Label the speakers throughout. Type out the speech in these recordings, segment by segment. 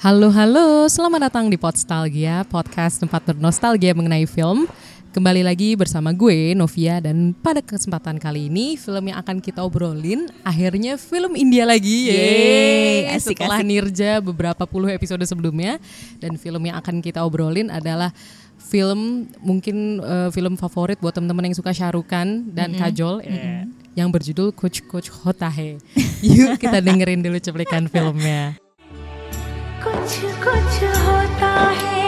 Speaker 1: Halo halo, selamat datang di Podstalgia, podcast tempat bernostalgia mengenai film. Kembali lagi bersama gue Novia dan pada kesempatan kali ini film yang akan kita obrolin akhirnya film India lagi.
Speaker 2: Yeay, asik,
Speaker 1: Setelah
Speaker 2: asik.
Speaker 1: nirja beberapa puluh episode sebelumnya dan film yang akan kita obrolin adalah film mungkin eh, film favorit buat teman-teman yang suka Syarukan dan Kajol eh, yang berjudul Coach Coach Hotahe. Yuk kita dengerin dulu cuplikan filmnya.
Speaker 3: कुछ कुछ होता है।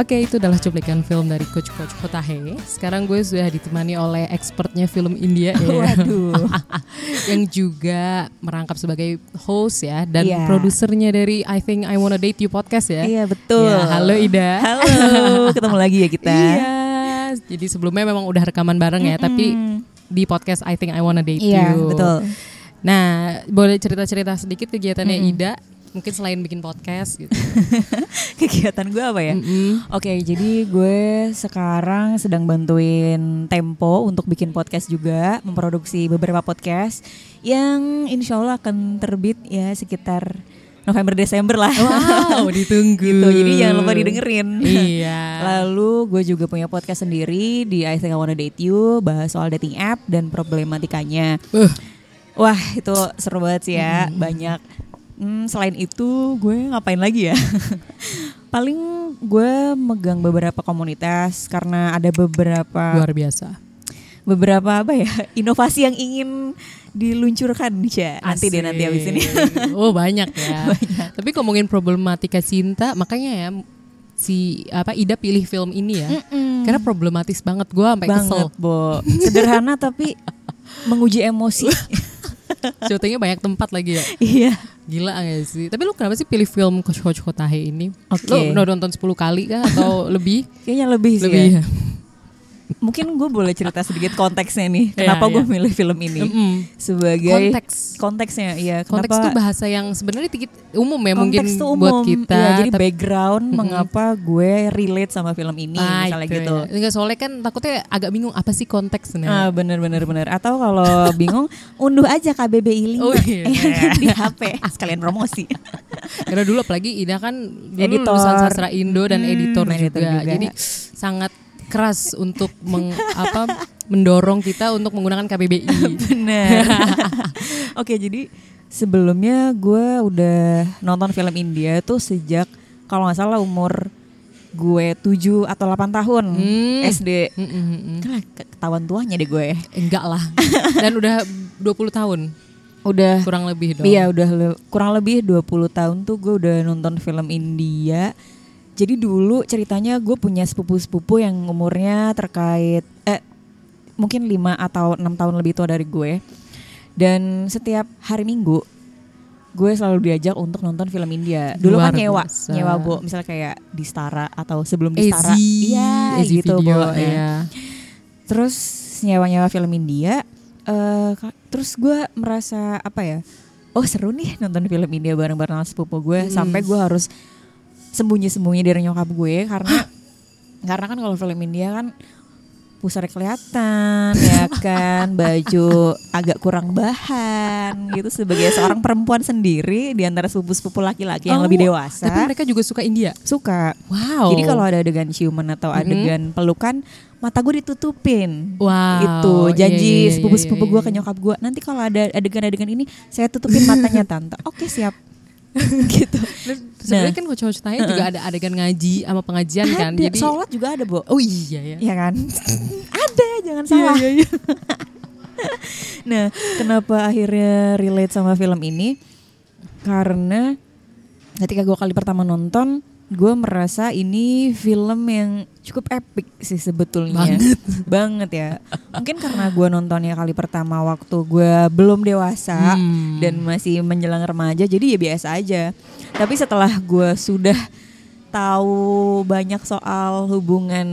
Speaker 1: Oke, itu adalah cuplikan film dari Coach Coach Hotahe. Sekarang gue sudah ditemani oleh expertnya film India ya.
Speaker 2: Waduh.
Speaker 1: yang juga merangkap sebagai host ya dan
Speaker 2: Iya.
Speaker 1: produsernya dari I Think I Wanna Date You podcast ya.
Speaker 2: Iya betul.
Speaker 1: Ya, halo Ida.
Speaker 2: Halo, ketemu lagi ya kita.
Speaker 1: Iya. Jadi sebelumnya memang udah rekaman bareng ya, tapi
Speaker 2: Mm-mm.
Speaker 1: di podcast I Think I Wanna Date
Speaker 2: Iya
Speaker 1: You.
Speaker 2: betul.
Speaker 1: Nah, boleh cerita-cerita sedikit kegiatannya Ida? Mungkin selain bikin podcast gitu.
Speaker 2: Kegiatan gue apa ya?
Speaker 1: Mm-mm.
Speaker 2: Oke, jadi gue sekarang sedang bantuin Tempo untuk bikin podcast juga, memproduksi beberapa podcast yang insya Allah akan terbit ya sekitar November Desember lah.
Speaker 1: Wow, ditunggu.
Speaker 2: gitu. Jadi jangan lupa didengerin.
Speaker 1: Iya.
Speaker 2: Lalu gue juga punya podcast sendiri di I Think I Wanna Date You, bahas soal dating app dan problematikanya.
Speaker 1: Uh.
Speaker 2: Wah itu seru banget sih ya, banyak. Hmm, selain itu gue ngapain lagi ya? Paling gue megang beberapa komunitas karena ada beberapa
Speaker 1: Luar biasa.
Speaker 2: beberapa apa ya inovasi yang ingin diluncurkan ya nanti deh nanti habis ini.
Speaker 1: Oh banyak ya. Tapi ngomongin problematika cinta, makanya ya si apa Ida pilih film ini ya. Karena problematis banget gue sampai kesel.
Speaker 2: Bo. Sederhana tapi menguji emosi.
Speaker 1: Syutingnya banyak tempat lagi ya.
Speaker 2: Iya.
Speaker 1: Gila gak sih? Tapi lu kenapa sih pilih film Coach Coach Hotahe ini?
Speaker 2: Oke.
Speaker 1: Lu udah nonton 10 kali kah atau lebih?
Speaker 2: Kayaknya lebih sih.
Speaker 1: lebih
Speaker 2: ya.
Speaker 1: Ya.
Speaker 2: Mungkin gue boleh cerita sedikit konteksnya nih.
Speaker 1: Iya,
Speaker 2: Kenapa gue
Speaker 1: iya.
Speaker 2: milih film ini?
Speaker 1: Mm-mm.
Speaker 2: Sebagai
Speaker 1: Konteks.
Speaker 2: konteksnya, iya.
Speaker 1: Konteks tuh bahasa yang sebenarnya dikit umum ya mungkin
Speaker 2: konteks tuh umum.
Speaker 1: buat kita.
Speaker 2: Iya, jadi
Speaker 1: tapi-
Speaker 2: background mengapa gue relate sama film ini,
Speaker 1: Ah,
Speaker 2: misalnya
Speaker 1: itu
Speaker 2: gitu.
Speaker 1: ya. Enggak soalnya kan takutnya agak bingung apa sih konteksnya.
Speaker 2: Ah bener bener bener Atau kalau bingung unduh aja KBBI 5
Speaker 1: Oh, iya.
Speaker 2: di HP sekalian promosi.
Speaker 1: Karena dulu apalagi Ida kan dulu
Speaker 2: Editor.
Speaker 1: lulusan sastra Indo dan
Speaker 2: Hmm,
Speaker 1: editor,
Speaker 2: editor
Speaker 1: juga.
Speaker 2: juga.
Speaker 1: Jadi sangat keras untuk meng, apa mendorong kita untuk menggunakan KBBI.
Speaker 2: Bener. Oke jadi sebelumnya gue udah nonton film India tuh sejak kalau nggak salah umur gue 7 atau 8 tahun
Speaker 1: Hmm.
Speaker 2: SD.
Speaker 1: Mm, mm, mm.
Speaker 2: Kan ketahuan tuanya deh gue.
Speaker 1: Enggak lah. Dan udah 20 tahun
Speaker 2: Udah
Speaker 1: kurang lebih dong.
Speaker 2: Iya udah le- kurang lebih 20 tahun tuh gue udah nonton film India. Jadi dulu ceritanya gue punya sepupu-sepupu yang umurnya terkait eh mungkin 5 atau enam tahun lebih tua dari gue. Dan setiap hari Minggu gue selalu diajak untuk nonton film India. Dulu
Speaker 1: Luar
Speaker 2: kan nyewa,
Speaker 1: biasa.
Speaker 2: nyewa Bo, misalnya kayak di Stara atau sebelum di Stara. Iya, gitu
Speaker 1: video,
Speaker 2: Bo. Nah,
Speaker 1: ya.
Speaker 2: terus nyewa-nyewa film India eh ka- terus gue merasa apa ya oh seru nih nonton film India bareng-bareng sama sepupu gue
Speaker 1: Hmm.
Speaker 2: sampai gue harus sembunyi-sembunyi dari nyokap gue karena karena kan kalau film India kan pusar kelihatan ya kan baju agak kurang bahan gitu sebagai seorang perempuan sendiri di antara sepupu-sepupu laki-laki yang
Speaker 1: Oh,
Speaker 2: lebih dewasa
Speaker 1: Tapi mereka juga suka India.
Speaker 2: suka
Speaker 1: Wow.
Speaker 2: jadi kalau ada adegan ciuman atau
Speaker 1: Mhm.
Speaker 2: adegan pelukan, mata gue ditutupin.
Speaker 1: Wow,
Speaker 2: Itu
Speaker 1: iya,
Speaker 2: janji
Speaker 1: iya, iya,
Speaker 2: sepupu-sepupu
Speaker 1: iya,
Speaker 2: gue
Speaker 1: iya.
Speaker 2: ke nyokap gue. Nanti kalau ada adegan-adegan ini, saya tutupin matanya tante. Oke siap. gitu.
Speaker 1: Sebenarnya kan Coach Coach Tahe juga ada adegan ngaji sama pengajian kan.
Speaker 2: Ada,
Speaker 1: Jadi
Speaker 2: sholat juga ada, Bu.
Speaker 1: Oh iya ya.
Speaker 2: Iya kan? ada, jangan salah. nah, kenapa akhirnya relate sama film ini? Karena ketika gue kali pertama nonton, gue merasa ini film yang cukup epic sih sebetulnya.
Speaker 1: Banget.
Speaker 2: Banget ya. Mungkin karena gue nontonnya kali pertama waktu gue belum dewasa
Speaker 1: Hmm.
Speaker 2: dan masih menjelang remaja, jadi ya biasa aja. Tapi setelah gue sudah tahu banyak soal hubungan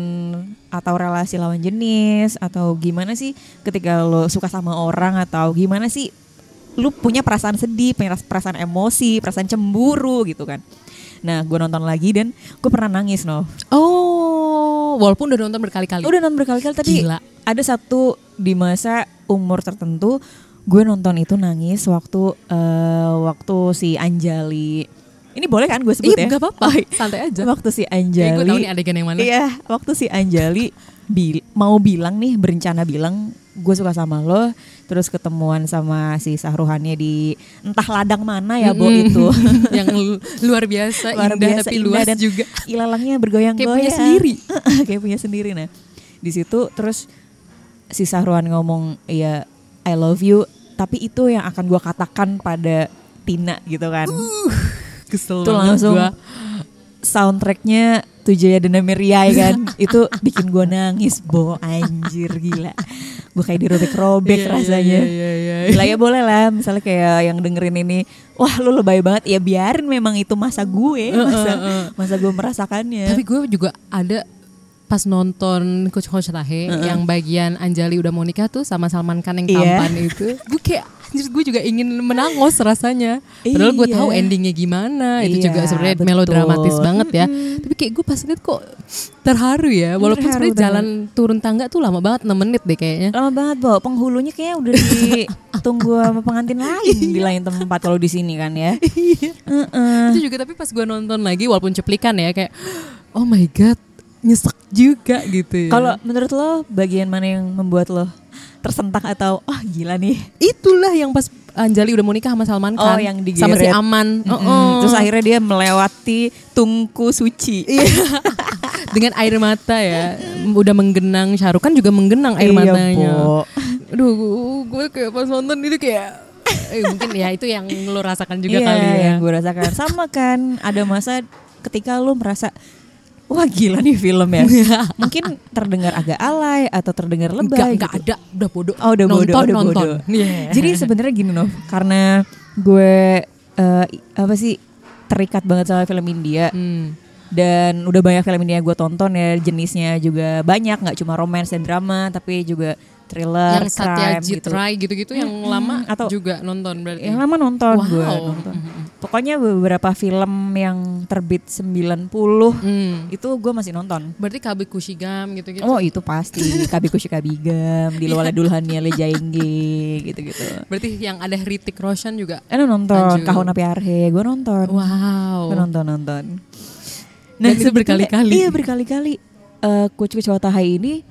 Speaker 2: atau relasi lawan jenis atau gimana sih ketika lo suka sama orang atau gimana sih lu punya perasaan sedih, punya perasaan emosi, perasaan cemburu gitu kan. Nah, gue nonton lagi dan gue pernah nangis, no.
Speaker 1: Oh, walaupun udah nonton berkali-kali.
Speaker 2: Udah nonton berkali-kali tapi
Speaker 1: Gila.
Speaker 2: ada satu di masa umur tertentu gue nonton itu nangis waktu eh, waktu si Anjali. Ini boleh kan gue sebut
Speaker 1: Iya,
Speaker 2: ya?
Speaker 1: apa-apa.
Speaker 2: Oh, iya.
Speaker 1: Santai aja.
Speaker 2: Waktu si
Speaker 1: Kayak gue tahu
Speaker 2: Anjali
Speaker 1: nih adegan yang mana.
Speaker 2: Iya, waktu si Anjali bil- mau bilang nih berencana bilang gue suka sama lo, terus ketemuan sama si Sahruhannya di entah ladang mana ya, Bo
Speaker 1: Mm-mm.
Speaker 2: itu.
Speaker 1: yang lu- luar biasa,
Speaker 2: Luar
Speaker 1: indah
Speaker 2: biasa,
Speaker 1: tapi
Speaker 2: indah
Speaker 1: luas
Speaker 2: dan
Speaker 1: juga.
Speaker 2: Ilalangnya bergoyang-goyang.
Speaker 1: Kayak punya sendiri.
Speaker 2: Kayak punya sendiri nah. Di situ terus si Sahruhan ngomong, "Iya, I love you." Tapi itu yang akan gua katakan pada Tina gitu kan.
Speaker 1: Kesel
Speaker 2: itu langsung
Speaker 1: gua.
Speaker 2: Soundtracknya Tujaya Dana Meriai kan? Itu bikin gue nangis bo. Anjir gila. Gue kayak dirobek-robek
Speaker 1: Iya, iya,
Speaker 2: rasanya.
Speaker 1: iya, iya, iya.
Speaker 2: gila ya boleh lah. Misalnya kayak yang dengerin ini wah lu lebay banget. Ya biarin memang itu masa gue masa masa gue merasakannya.
Speaker 1: Tapi gue juga ada pas nonton Coach Coach Tahe yang bagian Anjali udah mau nikah tuh sama Salman Khan yang
Speaker 2: Iya.
Speaker 1: tampan itu, gue kayak anjir gue juga ingin menangos rasanya. Padahal gue
Speaker 2: Iya.
Speaker 1: tahu endingnya gimana, itu
Speaker 2: Iya,
Speaker 1: juga sebenarnya melodramatis banget ya. Tapi kayak gue pas liat kok terharu ya, walaupun sebenarnya jalan turun tangga tuh lama banget 6 menit deh kayaknya.
Speaker 2: lama banget bo penghulunya kayaknya udah ditunggu sama pengantin lain di lain tempat kalau di sini kan ya Heeh.
Speaker 1: Itu juga tapi pas gue nonton lagi walaupun cuplikan ya kayak oh my god nyesek juga gitu ya.
Speaker 2: kalau menurut lo bagian mana yang membuat lo tersentak atau oh gila nih
Speaker 1: itulah yang pas Anjali udah mau nikah sama Salman
Speaker 2: Oh,
Speaker 1: Khan
Speaker 2: yang
Speaker 1: sama si. Aman.
Speaker 2: Mm-mm.
Speaker 1: Oh, oh.
Speaker 2: Terus akhirnya dia melewati tungku suci.
Speaker 1: dengan air mata ya udah menggenang Syahrukh kan juga menggenang air
Speaker 2: Iya,
Speaker 1: matanya.
Speaker 2: Po.
Speaker 1: Aduh, gue kayak pas nonton itu kayak eh, mungkin ya itu yang lo rasakan juga
Speaker 2: iya,
Speaker 1: kali ya.
Speaker 2: yang gue rasakan. Sama kan, ada masa ketika lu merasa Wah gila nih film ya. Mungkin terdengar agak alay atau terdengar lebay.
Speaker 1: Enggak,
Speaker 2: gitu.
Speaker 1: ada, udah bodoh.
Speaker 2: Oh udah bodoh, udah
Speaker 1: nonton.
Speaker 2: bodoh.
Speaker 1: Iya.
Speaker 2: Jadi sebenarnya gini Nov, karena gue eh, apa sih terikat banget sama film India
Speaker 1: Hmm.
Speaker 2: dan udah banyak film India yang gue tonton ya jenisnya juga banyak nggak cuma romance dan drama tapi juga thriller,
Speaker 1: yang Satya
Speaker 2: crime gitu.
Speaker 1: Ray gitu-gitu yang
Speaker 2: Mm-mm,
Speaker 1: lama
Speaker 2: atau-
Speaker 1: juga nonton berarti.
Speaker 2: Yang lama nonton
Speaker 1: Wow.
Speaker 2: gue nonton. Pokoknya beberapa film yang terbit 90
Speaker 1: Hmm.
Speaker 2: itu gue masih nonton.
Speaker 1: Berarti Kabi Kushigam gitu-gitu.
Speaker 2: Oh itu pasti Kabiku Kabigam di Luala Dulhannya Le Jaengge gitu-gitu.
Speaker 1: Berarti yang ada Ritik Roshan juga.
Speaker 2: Eh nonton. Kahuna Piarhe, gue nonton.
Speaker 1: Wow.
Speaker 2: Gue nonton nonton.
Speaker 1: Dan itu berkali-kali.
Speaker 2: Iya berkali-kali. Eh Kucu ini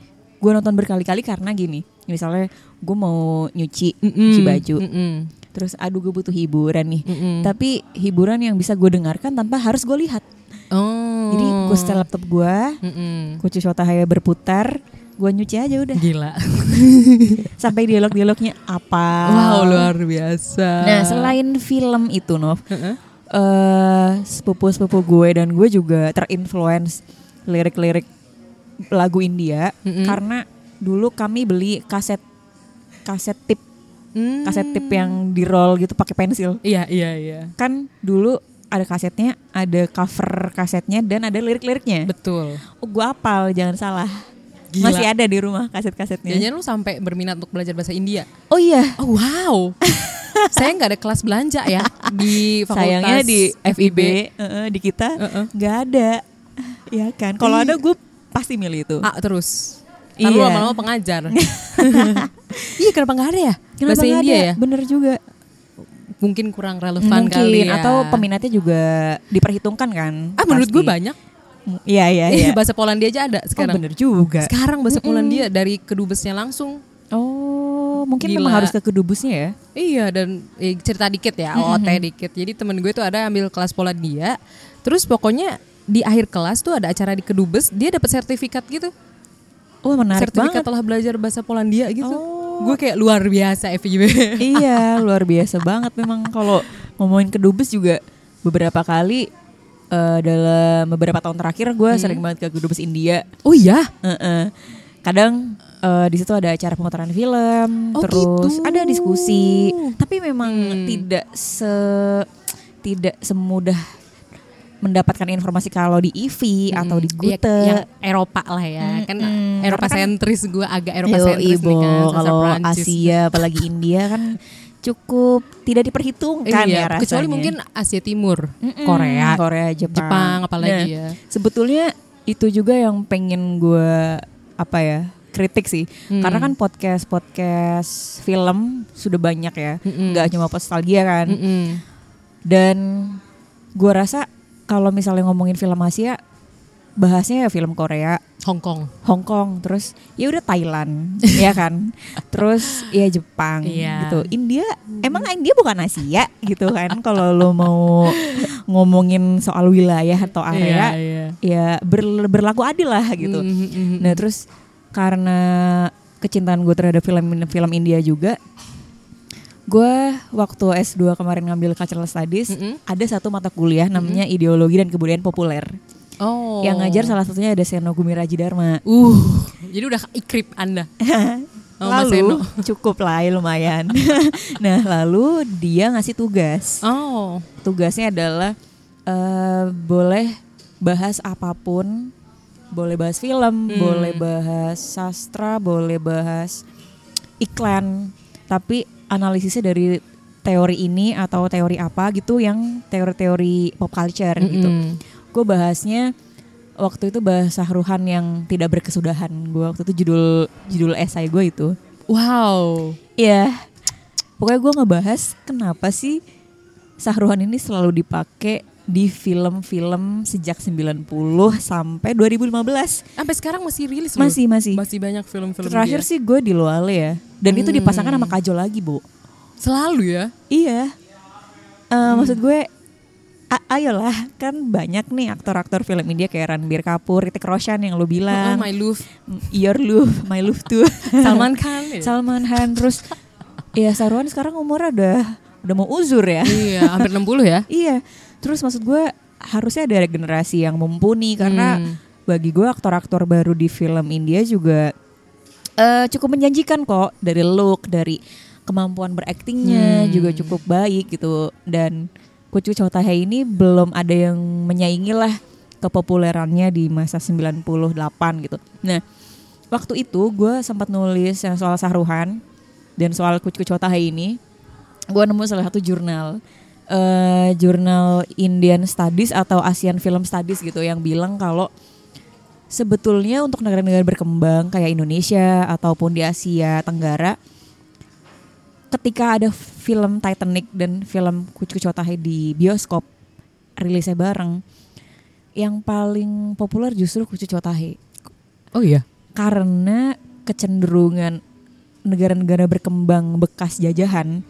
Speaker 2: gue nonton berkali-kali karena gini. Misalnya gue mau nyuci,
Speaker 1: Mm-mm.
Speaker 2: nyuci baju.
Speaker 1: Mm-mm.
Speaker 2: Terus aduh gue butuh hiburan nih.
Speaker 1: Mm-mm.
Speaker 2: Tapi hiburan yang bisa gue dengarkan tanpa harus gue lihat.
Speaker 1: Oh.
Speaker 2: Jadi gue setel laptop gue. Kucu Tahaya berputar, gue nyuci aja udah.
Speaker 1: Gila.
Speaker 2: Sampai dialog-dialognya apa.
Speaker 1: wow, luar biasa.
Speaker 2: Nah selain film itu Nov,
Speaker 1: Heeh.
Speaker 2: eh sepupu-sepupu gue dan gue juga terinfluence lirik-lirik lagu India
Speaker 1: Mm-mm.
Speaker 2: karena dulu kami beli kaset kaset tip
Speaker 1: Hmm.
Speaker 2: kaset tip yang di roll gitu pakai pensil
Speaker 1: Iya, iya, iya.
Speaker 2: kan dulu ada kasetnya ada cover kasetnya dan ada lirik-liriknya
Speaker 1: Betul.
Speaker 2: oh gue apal jangan salah
Speaker 1: Gila.
Speaker 2: masih ada di rumah kaset-kasetnya
Speaker 1: Jangan lu sampai berminat untuk belajar bahasa India.
Speaker 2: oh iya
Speaker 1: Oh wow. Saya nggak ada kelas belanja ya di fakultas
Speaker 2: sayangnya di FIB eh, di kita
Speaker 1: Heeh.
Speaker 2: nggak ada ya kan kalau ada gue pasti milih itu
Speaker 1: A terus.
Speaker 2: Iya.
Speaker 1: Lalu lama-lama pengajar. iya kenapa nggak ada ya?
Speaker 2: Kenapa
Speaker 1: bahasa India
Speaker 2: ada?
Speaker 1: ya?
Speaker 2: bener juga
Speaker 1: Mungkin kurang relevan
Speaker 2: mungkin
Speaker 1: kali ya.
Speaker 2: atau peminatnya juga diperhitungkan kan
Speaker 1: Ah menurut gue
Speaker 2: pasti.
Speaker 1: banyak.
Speaker 2: iya iya iya
Speaker 1: bahasa Polandia aja ada
Speaker 2: oh,
Speaker 1: sekarang.
Speaker 2: bener juga
Speaker 1: Sekarang bahasa Polandia dari kedubesnya langsung.
Speaker 2: oh mungkin
Speaker 1: Gila.
Speaker 2: memang harus ke kedubesnya ya
Speaker 1: Iya dan eh, cerita dikit ya, OOT dikit. Jadi temen gue tuh ada ambil kelas Polandia, terus pokoknya di akhir kelas tuh ada acara di kedubes, dia dapat sertifikat gitu.
Speaker 2: oh menarik
Speaker 1: sertifikat
Speaker 2: banget
Speaker 1: telah belajar bahasa Polandia gitu.
Speaker 2: Oh.
Speaker 1: Gue kayak luar biasa FIB.
Speaker 2: iya luar biasa banget memang kalau ngomongin kedubes juga beberapa kali eh, dalam beberapa tahun terakhir gue
Speaker 1: Hmm.
Speaker 2: sering banget ke Dubes India.
Speaker 1: Oh iya.
Speaker 2: Heeh. Kadang eh, di situ ada acara pemutaran film,
Speaker 1: Oh,
Speaker 2: terus
Speaker 1: gitu.
Speaker 2: ada diskusi. Tapi memang
Speaker 1: Hmm.
Speaker 2: tidak se tidak semudah mendapatkan informasi kalau di EV atau di
Speaker 1: Iya,
Speaker 2: Gute.
Speaker 1: yang Eropa lah ya. Kan
Speaker 2: Mm-mm.
Speaker 1: Eropa
Speaker 2: kan-
Speaker 1: sentris gue agak Eropa
Speaker 2: Yo,
Speaker 1: sentris nih
Speaker 2: Ibo,
Speaker 1: kan. sastra
Speaker 2: kalau. Asia apalagi India kan cukup tidak diperhitungkan
Speaker 1: iya,
Speaker 2: ya rasanya.
Speaker 1: kecuali mungkin Asia Timur,
Speaker 2: Mm-mm,
Speaker 1: Korea,
Speaker 2: Korea, Jepang,
Speaker 1: Jepang apalagi
Speaker 2: Nah,
Speaker 1: ya.
Speaker 2: Sebetulnya itu juga yang pengen gue apa ya kritik sih,
Speaker 1: Hmm.
Speaker 2: karena kan podcast podcast film sudah banyak ya, nggak cuma nostalgia kan,
Speaker 1: Mm-mm.
Speaker 2: dan gue rasa kalau misalnya ngomongin film Asia, bahasnya ya film Korea,
Speaker 1: Hong Kong.
Speaker 2: Hong Kong, terus ya udah Thailand, ya kan, terus ya Jepang,
Speaker 1: Iya.
Speaker 2: gitu. India, emang India bukan Asia gitu kan? Kalau lo mau ngomongin soal wilayah atau area,
Speaker 1: iya.
Speaker 2: ya ber- berlaku adil lah gitu.
Speaker 1: Mhm, mhm.
Speaker 2: Nah terus karena kecintaan gue terhadap film film India juga, gue waktu S2 kemarin ngambil Cultural Studies,
Speaker 1: Mm-mm.
Speaker 2: ada satu mata kuliah namanya Ideologi dan Kebudayaan Populer.
Speaker 1: Oh.
Speaker 2: Yang ngajar salah satunya ada Seno Gumiraji Dharma.
Speaker 1: Uh, jadi udah ikrip Anda. Oh,
Speaker 2: lalu cukup lah ya lumayan. nah lalu dia ngasih tugas.
Speaker 1: Oh.
Speaker 2: Tugasnya adalah eh, boleh bahas apa pun, boleh bahas film,
Speaker 1: Hmm.
Speaker 2: boleh bahas sastra, boleh bahas iklan, tapi analisisnya dari teori ini atau teori apa gitu yang teori-teori pop culture gitu.
Speaker 1: Mm-mm.
Speaker 2: Gue bahasnya waktu itu bahasa Ruhan yang tidak berkesudahan. Gue waktu itu judul judul esai gue itu.
Speaker 1: Wow.
Speaker 2: Iya. Pokoknya gue ngebahas kenapa sih Sahruhan ini selalu dipakai di film-film sejak 90 sampai 2015.
Speaker 1: Sampai sekarang masih rilis loh.
Speaker 2: Masih masih.
Speaker 1: Masih banyak film-film
Speaker 2: Terakhir
Speaker 1: dia.
Speaker 2: sih gue di Loale ya. Dan itu
Speaker 1: Hmm.
Speaker 2: dipasangkan sama Kajol lagi, Bu.
Speaker 1: Selalu ya.
Speaker 2: Iya. Eh, Maksud gue a- ayolah kan banyak nih aktor-aktor film India kayak Ranbir Kapoor, Hrithik Roshan yang lo
Speaker 1: Oh,
Speaker 2: bilang.
Speaker 1: my love.
Speaker 2: Your love, my love too.
Speaker 1: Salman Khan. ya?
Speaker 2: Salman Khan terus ya Saruhan sekarang umurnya udah udah mau uzur ya.
Speaker 1: iya, hampir 60 ya.
Speaker 2: iya. Terus maksud gue harusnya ada generasi yang mumpuni karena
Speaker 1: Hmm.
Speaker 2: bagi gue aktor-aktor baru di film India juga eh, cukup menjanjikan kok dari look, dari kemampuan beraktingnya
Speaker 1: Hmm.
Speaker 2: juga cukup baik gitu dan Kucu Chotahe ini belum ada yang menyaingi lah kepopulerannya di masa 98 gitu. Nah, waktu itu gue sempat nulis yang soal Sahruhan dan soal Kucu Chotahe ini, gue nemu salah satu jurnal eh jurnal Indian Studies atau Asian Film Studies gitu yang bilang kalau sebetulnya untuk negara-negara berkembang kayak Indonesia ataupun di Asia Tenggara ketika ada film Titanic dan film Kucu Chotahe di bioskop rilisnya bareng yang paling populer justru Kucu Chotahe
Speaker 1: Oh iya.
Speaker 2: karena kecenderungan negara-negara berkembang bekas jajahan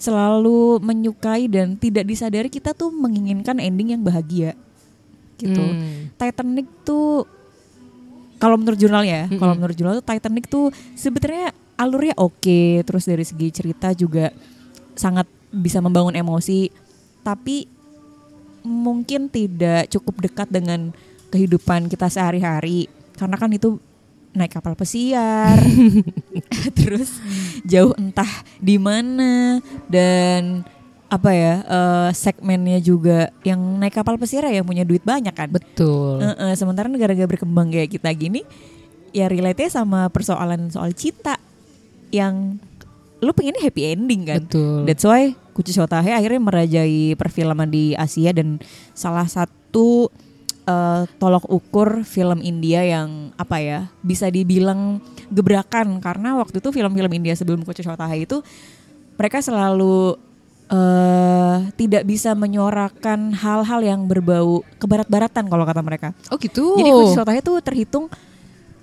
Speaker 2: selalu menyukai dan tidak disadari kita tuh menginginkan ending yang bahagia gitu.
Speaker 1: Hmm.
Speaker 2: Titanic tuh kalau menurut jurnalnya, ya,
Speaker 1: Mm-mm.
Speaker 2: kalau menurut jurnal tuh Titanic tuh sebenarnya alurnya oke, terus dari segi cerita juga sangat bisa membangun emosi, tapi mungkin tidak cukup dekat dengan kehidupan kita sehari-hari karena kan itu naik kapal pesiar terus jauh entah di mana dan apa ya eh, segmennya juga yang naik kapal pesiar ya yang punya duit banyak kan
Speaker 1: Betul.
Speaker 2: Heeh, sementara negara-negara berkembang kayak kita gini ya relate sama persoalan soal cita yang lu pengennya happy ending kan
Speaker 1: Betul.
Speaker 2: That's why Shotahe akhirnya merajai perfilman di Asia dan salah satu eh, tolok ukur film India yang apa ya bisa dibilang gebrakan karena waktu itu film-film India sebelum Kucu Shotahe itu mereka selalu eh tidak bisa menyuarakan hal-hal yang berbau kebarat-baratan kalau kata mereka.
Speaker 1: Oh gitu.
Speaker 2: Jadi Kucu Shotahe itu terhitung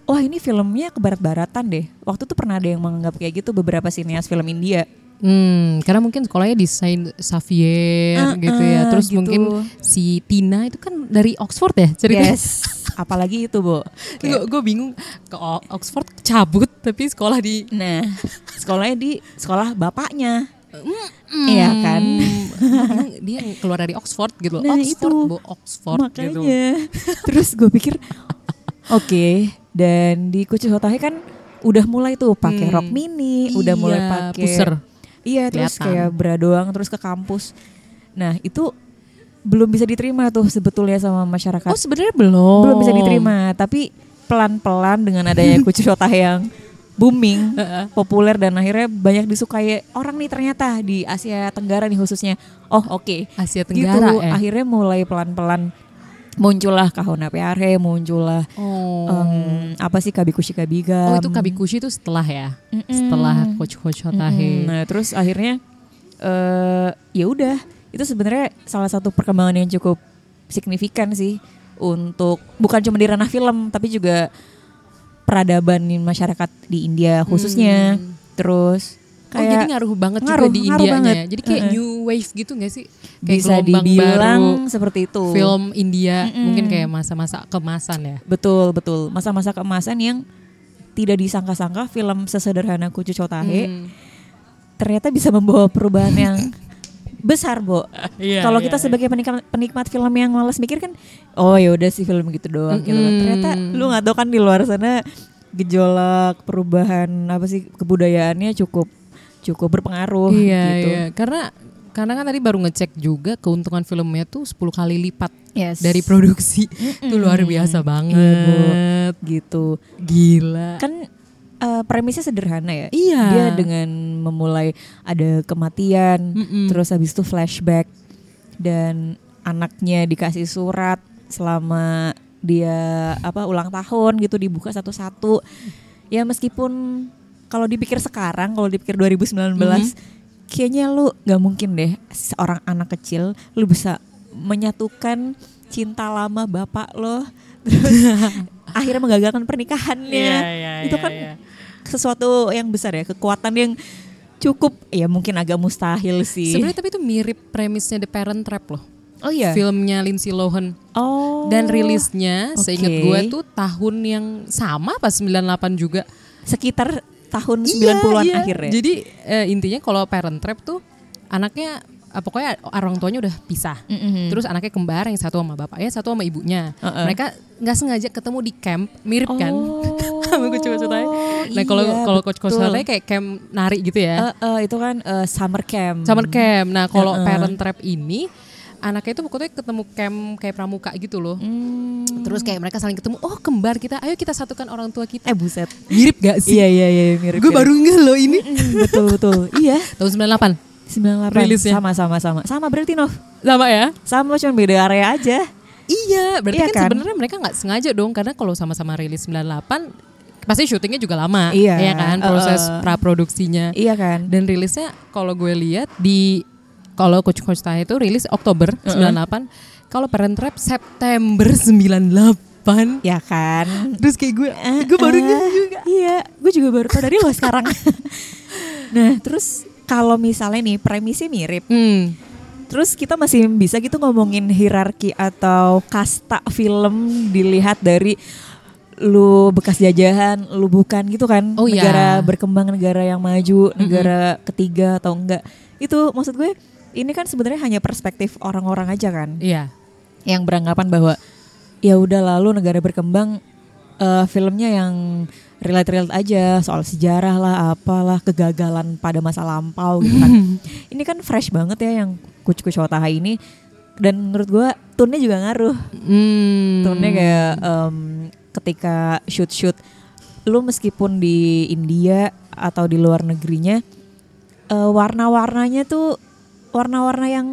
Speaker 2: Wah ini filmnya kebarat-baratan deh. Waktu itu pernah ada yang menganggap kayak gitu beberapa sineas film India.
Speaker 1: Hmm, karena mungkin sekolahnya desain Xavier
Speaker 2: Ah,
Speaker 1: gitu ya. Terus
Speaker 2: gitu.
Speaker 1: mungkin si Tina itu kan dari Oxford ya ceritanya.
Speaker 2: Yes. Apalagi itu, Bu. Kayak-
Speaker 1: Gue bingung ke Oxford cabut tapi sekolah di
Speaker 2: Nah, sekolahnya di sekolah bapaknya. Iya kan?
Speaker 1: Dia- keluar dari Oxford gitu loh.
Speaker 2: Nah,
Speaker 1: Oxford,
Speaker 2: itu.
Speaker 1: Bo, Oxford gitu.
Speaker 2: Terus gue pikir oke dan di Kucu Hotahe kan udah mulai tuh pakai
Speaker 1: Hmm.
Speaker 2: rok mini, udah mulai
Speaker 1: Iya,
Speaker 2: pakai Iya, terus kayak bra doang terus ke kampus. Nah, itu belum bisa diterima tuh sebetulnya sama masyarakat.
Speaker 1: Oh sebenarnya belum.
Speaker 2: belum bisa diterima, tapi pelan-pelan dengan adanya Kucu yang booming, populer dan akhirnya banyak disukai orang nih ternyata di Asia Tenggara nih khususnya. Oh, oke.
Speaker 1: Asia
Speaker 2: Gitu,
Speaker 1: Tenggara ya.
Speaker 2: akhirnya mulai pelan-pelan muncullah Kahona Peare, muncullah
Speaker 1: Oh.
Speaker 2: em, apa sih Kabikushi Kabigam.
Speaker 1: oh itu Kabikushi itu setelah ya.
Speaker 2: Mm-mm.
Speaker 1: Setelah Coach Coach Hotahe.
Speaker 2: Mm-mm. Nah, terus akhirnya eh ya udah, itu sebenarnya salah satu perkembangan yang cukup signifikan sih untuk bukan cuma di ranah film tapi juga peradaban masyarakat di India khususnya.
Speaker 1: Hmm.
Speaker 2: Terus
Speaker 1: Oh jadi
Speaker 2: kayak
Speaker 1: ngaruh banget
Speaker 2: ngaruh,
Speaker 1: juga di Indianya.
Speaker 2: banget.
Speaker 1: Jadi kayak
Speaker 2: Uh-uh.
Speaker 1: new wave gitu gak sih? Kayak
Speaker 2: bisa dibilang
Speaker 1: baru
Speaker 2: seperti itu.
Speaker 1: film India
Speaker 2: Mm-mm.
Speaker 1: mungkin kayak masa-masa kemasan ya.
Speaker 2: Betul, betul. Masa-masa keemasan yang tidak disangka-sangka film sesederhana Kucu Cotahe
Speaker 1: Hmm.
Speaker 2: ternyata bisa membawa perubahan yang besar, Bo.
Speaker 1: Iya,
Speaker 2: Kalau
Speaker 1: iya,
Speaker 2: kita
Speaker 1: iya.
Speaker 2: sebagai penikmat, penikmat film yang malas mikir kan, oh ya udah sih film gitu doang gitu.
Speaker 1: Mm-mm.
Speaker 2: Ternyata lu nggak tahu kan di luar sana gejolak perubahan apa sih kebudayaannya cukup cukup berpengaruh
Speaker 1: iya,
Speaker 2: gitu.
Speaker 1: iya. Karena karena kan tadi baru ngecek juga keuntungan filmnya tuh 10 kali lipat
Speaker 2: Yes.
Speaker 1: dari produksi. Itu luar biasa banget.
Speaker 2: Iya, Bu. gitu.
Speaker 1: Gila.
Speaker 2: Kan eh, premisnya sederhana ya.
Speaker 1: Iya.
Speaker 2: Dia dengan memulai ada kematian,
Speaker 1: Mm-mm.
Speaker 2: terus habis itu flashback dan anaknya dikasih surat selama dia apa ulang tahun gitu dibuka satu-satu. Ya meskipun kalau dipikir sekarang, kalau dipikir 2019 kayaknya lu nggak mungkin deh seorang anak kecil lu bisa menyatukan cinta lama bapak lo terus akhirnya menggagalkan pernikahannya.
Speaker 1: Iya, iya,
Speaker 2: itu
Speaker 1: iya,
Speaker 2: kan
Speaker 1: iya.
Speaker 2: sesuatu yang besar ya, kekuatan yang cukup ya mungkin agak mustahil sih.
Speaker 1: Sebenarnya tapi itu mirip premisnya The Parent Trap loh.
Speaker 2: oh iya.
Speaker 1: Filmnya Lindsay Lohan.
Speaker 2: Oh.
Speaker 1: Dan rilisnya
Speaker 2: Oke.
Speaker 1: seingat gue tuh tahun yang sama pas 98 juga.
Speaker 2: sekitar tahun 90-an
Speaker 1: Iya,
Speaker 2: akhir ya.
Speaker 1: Jadi eh, intinya kalau Parent Trap tuh anaknya ah, pokoknya orang tuanya udah pisah.
Speaker 2: Mm-mm.
Speaker 1: Terus anaknya kembar yang satu sama bapaknya, satu sama ibunya.
Speaker 2: Uh-uh.
Speaker 1: Mereka nggak sengaja ketemu di camp, mirip kan?
Speaker 2: Oh,
Speaker 1: Sama Coach Coach Hotahe. Nah kalau
Speaker 2: iya,
Speaker 1: kalau Coach Coach kayak camp nari gitu ya.
Speaker 2: Eh, eh, itu kan eh, summer camp.
Speaker 1: Summer camp. Nah kalau
Speaker 2: Uh-uh.
Speaker 1: Parent Trap ini anaknya itu pokoknya ketemu camp kayak pramuka gitu loh.
Speaker 2: Hmm.
Speaker 1: Terus kayak mereka saling ketemu, oh kembar kita, ayo kita satukan orang tua kita.
Speaker 2: eh buset.
Speaker 1: Mirip gak sih?
Speaker 2: Iya iya iya mirip.
Speaker 1: Gue baru ngeh loh ini.
Speaker 2: Betul betul. iya.
Speaker 1: Tahun 98.
Speaker 2: 98
Speaker 1: Rilisnya.
Speaker 2: sama sama sama. Sama berarti Nov.
Speaker 1: Sama ya?
Speaker 2: Sama cuma beda area aja.
Speaker 1: Iya, berarti
Speaker 2: Iya
Speaker 1: kan,
Speaker 2: kan?
Speaker 1: sebenarnya mereka nggak sengaja dong karena kalau sama-sama rilis 98 pasti syutingnya juga lama,
Speaker 2: Iya,
Speaker 1: ya kan? Proses
Speaker 2: uh-uh.
Speaker 1: pra produksinya.
Speaker 2: Iya kan?
Speaker 1: Dan rilisnya kalau gue lihat di kalau Coach Coach Tahe itu rilis Oktober 98, kalau Parent Trap September 98.
Speaker 2: Ya kan?
Speaker 1: Terus kayak gue, gue baru
Speaker 2: Eh,
Speaker 1: juga.
Speaker 2: Iya, gue juga baru tau dari lo sekarang. nah, terus kalau misalnya nih premisnya mirip,
Speaker 1: Hmm.
Speaker 2: terus kita masih bisa gitu ngomongin hierarki atau kasta film dilihat dari lu bekas jajahan, lu bukan gitu kan?
Speaker 1: Oh, iya.
Speaker 2: negara berkembang, negara yang maju, negara ketiga atau enggak? Itu maksud gue ini kan sebenarnya hanya perspektif orang-orang aja kan?
Speaker 1: Iya.
Speaker 2: yang beranggapan bahwa ya udah lalu negara berkembang eh, filmnya yang relate-relate aja soal sejarah lah apalah kegagalan pada masa lampau gitu kan. ini kan fresh banget ya yang Kuch Kuch Hotaha ini dan menurut gua tone-nya juga ngaruh.
Speaker 1: Hmm.
Speaker 2: Tone-nya kayak em, ketika shoot-shoot lu meskipun di India atau di luar negerinya eh, warna-warnanya tuh warna-warna yang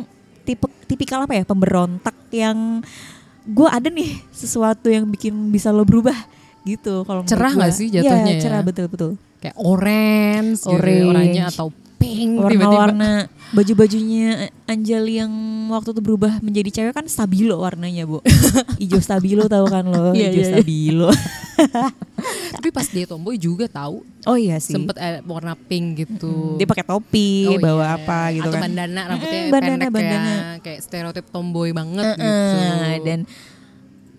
Speaker 2: tipe tipikal apa ya pemberontak yang gue ada nih sesuatu yang bikin bisa lo berubah gitu kalau
Speaker 1: Cerah nggak sih jatuhnya
Speaker 2: Iya,
Speaker 1: ya?
Speaker 2: cerah betul betul
Speaker 1: kayak orange, gitu,
Speaker 2: Orange.
Speaker 1: oranye atau pink tiba-tiba.
Speaker 2: Baju-bajunya Anjali yang waktu itu berubah menjadi cewek kan stabilo warnanya bu hijau stabilo tahu kan lo
Speaker 1: Iya,
Speaker 2: hijau
Speaker 1: iya, iya.
Speaker 2: stabilo
Speaker 1: Tapi pas dia tomboy juga tahu
Speaker 2: oh iya sih
Speaker 1: sempet ada warna pink gitu.
Speaker 2: dia pakai topi
Speaker 1: Oh
Speaker 2: bawa
Speaker 1: iya.
Speaker 2: apa gitu
Speaker 1: Atau
Speaker 2: kan
Speaker 1: bandana rambutnya
Speaker 2: Mm, bandana,
Speaker 1: pendek
Speaker 2: bandana.
Speaker 1: ya, kayak stereotip tomboy banget
Speaker 2: Eh,
Speaker 1: gitu.
Speaker 2: eh, dan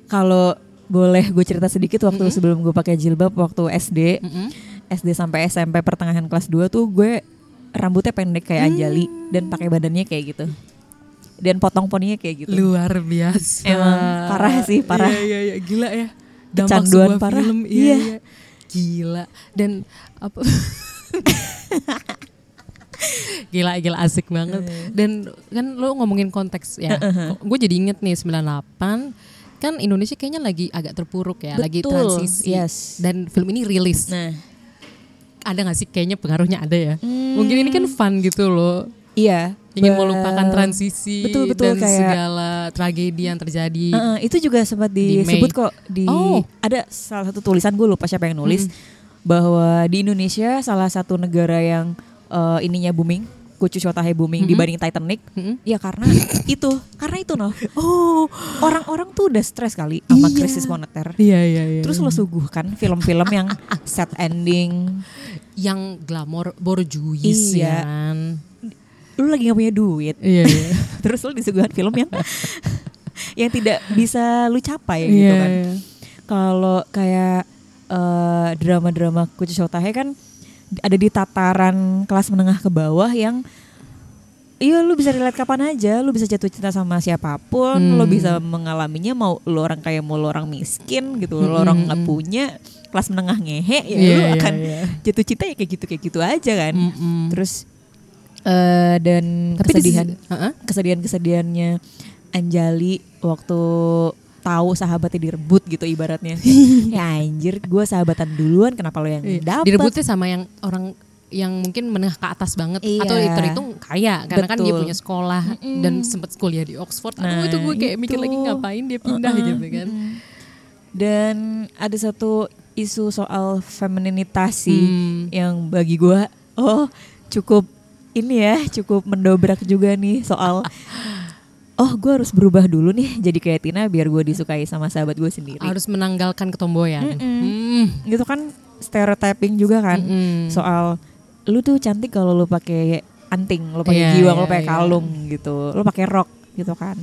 Speaker 2: kalau boleh gue cerita sedikit waktu sebelum gue pakai jilbab waktu SD
Speaker 1: Mm-mm.
Speaker 2: SD sampai SMP pertengahan kelas 2 tuh gue rambutnya pendek kayak Anjali dan pakai badannya kayak gitu dan potong poninya kayak gitu.
Speaker 1: Luar biasa.
Speaker 2: Emang parah sih, parah.
Speaker 1: Iya, iya, iya. gila ya. Dampak
Speaker 2: Kecanduan
Speaker 1: sebuah
Speaker 2: parah.
Speaker 1: film. Iya,
Speaker 2: Iya.
Speaker 1: iya. Gila. Dan apa Gila, gila asik banget.
Speaker 2: Eh.
Speaker 1: Dan kan lo ngomongin konteks ya.
Speaker 2: Uh-huh.
Speaker 1: Gue jadi inget nih 98 kan Indonesia kayaknya lagi agak terpuruk ya, lagi
Speaker 2: Betul,
Speaker 1: transisi.
Speaker 2: yes.
Speaker 1: Dan film ini rilis.
Speaker 2: Nah,
Speaker 1: Ada gak sih kayaknya pengaruhnya ada ya?
Speaker 2: Hmm.
Speaker 1: Mungkin ini kan fun gitu loh.
Speaker 2: iya.
Speaker 1: Ingin melupakan transisi
Speaker 2: Betul, betul,
Speaker 1: dan
Speaker 2: kayak-
Speaker 1: segala tragedi yang terjadi.
Speaker 2: Heeh, itu juga sempat
Speaker 1: Di
Speaker 2: disebut
Speaker 1: Mei.
Speaker 2: kok di
Speaker 1: Oh.
Speaker 2: ada salah satu tulisan gue lupa siapa yang nulis bahwa di Indonesia salah satu negara yang eh, ininya booming, Kucu Shotahe booming
Speaker 1: Mhm.
Speaker 2: dibanding Titanic.
Speaker 1: Mm-mm.
Speaker 2: Ya karena itu, karena itu noh. Oh, orang-orang tuh udah stres kali sama
Speaker 1: Iya.
Speaker 2: krisis moneter.
Speaker 1: Iya iya iya.
Speaker 2: Terus lo suguhkan film-film yang sad ending,
Speaker 1: yang glamor borjuis
Speaker 2: Iya.
Speaker 1: ya kan.
Speaker 2: lu lagi gak punya duit,
Speaker 1: Iya iya.
Speaker 2: terus lu disuguhkan film yang yang tidak bisa lu capai gitu
Speaker 1: Iya,
Speaker 2: kan.
Speaker 1: iya.
Speaker 2: kalau kayak eh, drama-drama Kucu Shotahe kan ada di tataran kelas menengah ke bawah yang Iya lu bisa relate kapan aja, lu bisa jatuh cinta sama siapa pun,
Speaker 1: Hmm.
Speaker 2: lu bisa mengalaminya mau lu orang kaya mau lu orang miskin gitu, lu orang nggak
Speaker 1: Mm-mm.
Speaker 2: punya kelas menengah ngehe ya
Speaker 1: Iya,
Speaker 2: lu
Speaker 1: iya,
Speaker 2: akan
Speaker 1: iya.
Speaker 2: jatuh cinta ya kayak gitu kayak gitu aja kan.
Speaker 1: Mm-mm.
Speaker 2: Terus eh dan
Speaker 1: Tapi di
Speaker 2: kesedihan
Speaker 1: Heeh.
Speaker 2: kesedihan-kesedihannya Anjali waktu tahu sahabatnya direbut gitu ibaratnya. ya anjir, gue sahabatan duluan kenapa lo yang
Speaker 1: Iya.
Speaker 2: dapat?
Speaker 1: Direbutnya sama yang orang yang mungkin menengah ke atas banget
Speaker 2: Iya.
Speaker 1: atau terhitung kaya karena kan dia
Speaker 2: Betul.
Speaker 1: punya sekolah
Speaker 2: Mm-mm.
Speaker 1: dan sempat kuliah di Oxford. Aduh
Speaker 2: Nah,
Speaker 1: itu gue kayak mikir
Speaker 2: itu.
Speaker 1: lagi ngapain dia pindah
Speaker 2: Uh-uh,
Speaker 1: gitu kan.
Speaker 2: Dan ada satu isu soal femininitasi
Speaker 1: Hmm.
Speaker 2: yang bagi gue oh cukup ini ya cukup mendobrak juga nih soal oh gue harus berubah dulu nih jadi kayak Tina biar gue disukai sama sahabat gue sendiri.
Speaker 1: Harus menanggalkan ketomboyan.
Speaker 2: Mm-mm.
Speaker 1: Hmm.
Speaker 2: Gitu kan stereotyping juga kan
Speaker 1: Mm-mm.
Speaker 2: soal lu tuh cantik kalau lu pakai anting, lu pakai
Speaker 1: Iya,
Speaker 2: giwang,
Speaker 1: iya,
Speaker 2: lu pakai
Speaker 1: iya.
Speaker 2: kalung gitu, lu pakai rok gitu kan.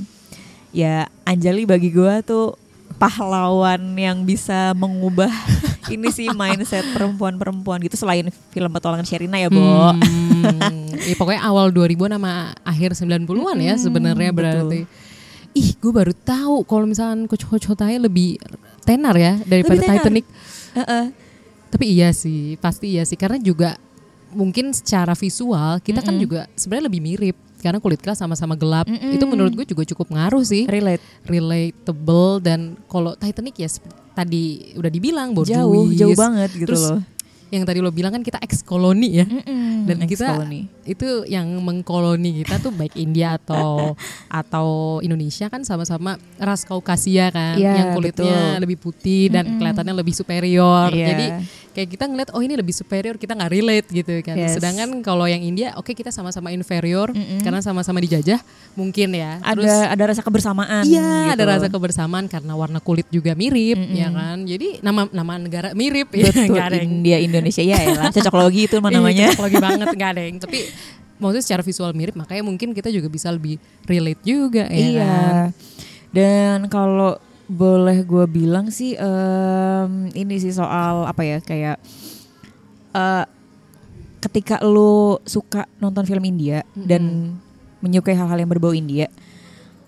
Speaker 2: Ya Anjali bagi gua tuh pahlawan yang bisa mengubah ini sih mindset perempuan-perempuan gitu selain film petualangan Sherina ya, Bo.
Speaker 1: Hmm, ya pokoknya awal 2000 sama akhir 90-an ya
Speaker 2: Mm-mm,
Speaker 1: sebenarnya
Speaker 2: betul.
Speaker 1: berarti. Ih, gue baru tahu kalau misalkan Coach Coach Hotai lebih tenar ya daripada
Speaker 2: Lebih tenar.
Speaker 1: Titanic.
Speaker 2: Heeh.
Speaker 1: Tapi iya sih, pasti iya sih karena juga mungkin secara visual kita kan
Speaker 2: Mm-mm.
Speaker 1: juga sebenarnya lebih mirip karena kulit kita sama-sama gelap.
Speaker 2: Mm-mm.
Speaker 1: Itu menurut gue juga cukup ngaruh sih.
Speaker 2: Relate.
Speaker 1: Relatable dan kalau Titanic ya tadi udah dibilang borjuis.
Speaker 2: Jauh, jauh banget gitu
Speaker 1: Terus
Speaker 2: loh.
Speaker 1: Yang tadi lo bilang kan kita ex koloni ya.
Speaker 2: Mm-mm,
Speaker 1: Dan kita itu yang mengkoloni kita tuh baik India atau atau Indonesia kan sama-sama ras Kaukasia kan
Speaker 2: Iya,
Speaker 1: yang kulitnya
Speaker 2: betul.
Speaker 1: lebih putih dan
Speaker 2: Mm-mm.
Speaker 1: kelihatannya lebih superior.
Speaker 2: Iya.
Speaker 1: Jadi kayak kita ngeliat oh ini lebih superior kita nggak relate gitu kan.
Speaker 2: Yes.
Speaker 1: Sedangkan kalau yang India oke kita sama-sama inferior
Speaker 2: Mm-mm.
Speaker 1: karena sama-sama dijajah mungkin ya.
Speaker 2: ada
Speaker 1: Terus
Speaker 2: ada rasa kebersamaan
Speaker 1: Iya,
Speaker 2: gitu.
Speaker 1: ada rasa kebersamaan karena warna kulit juga mirip,
Speaker 2: Mm-mm.
Speaker 1: ya kan. Jadi nama nama negara mirip, ya
Speaker 2: Betul,
Speaker 1: ada yang
Speaker 2: India Indonesia ya elah, cocok logi itu mah
Speaker 1: Iya,
Speaker 2: namanya.
Speaker 1: cocok logi banget nggak ada yang. Tapi maksudnya secara visual mirip, makanya mungkin kita juga bisa lebih relate juga, ya
Speaker 2: iya.
Speaker 1: kan.
Speaker 2: Dan kalau boleh gue bilang sih em, ini sih soal apa ya kayak eh, ketika lu suka nonton film India dan menyukai hal-hal yang berbau India,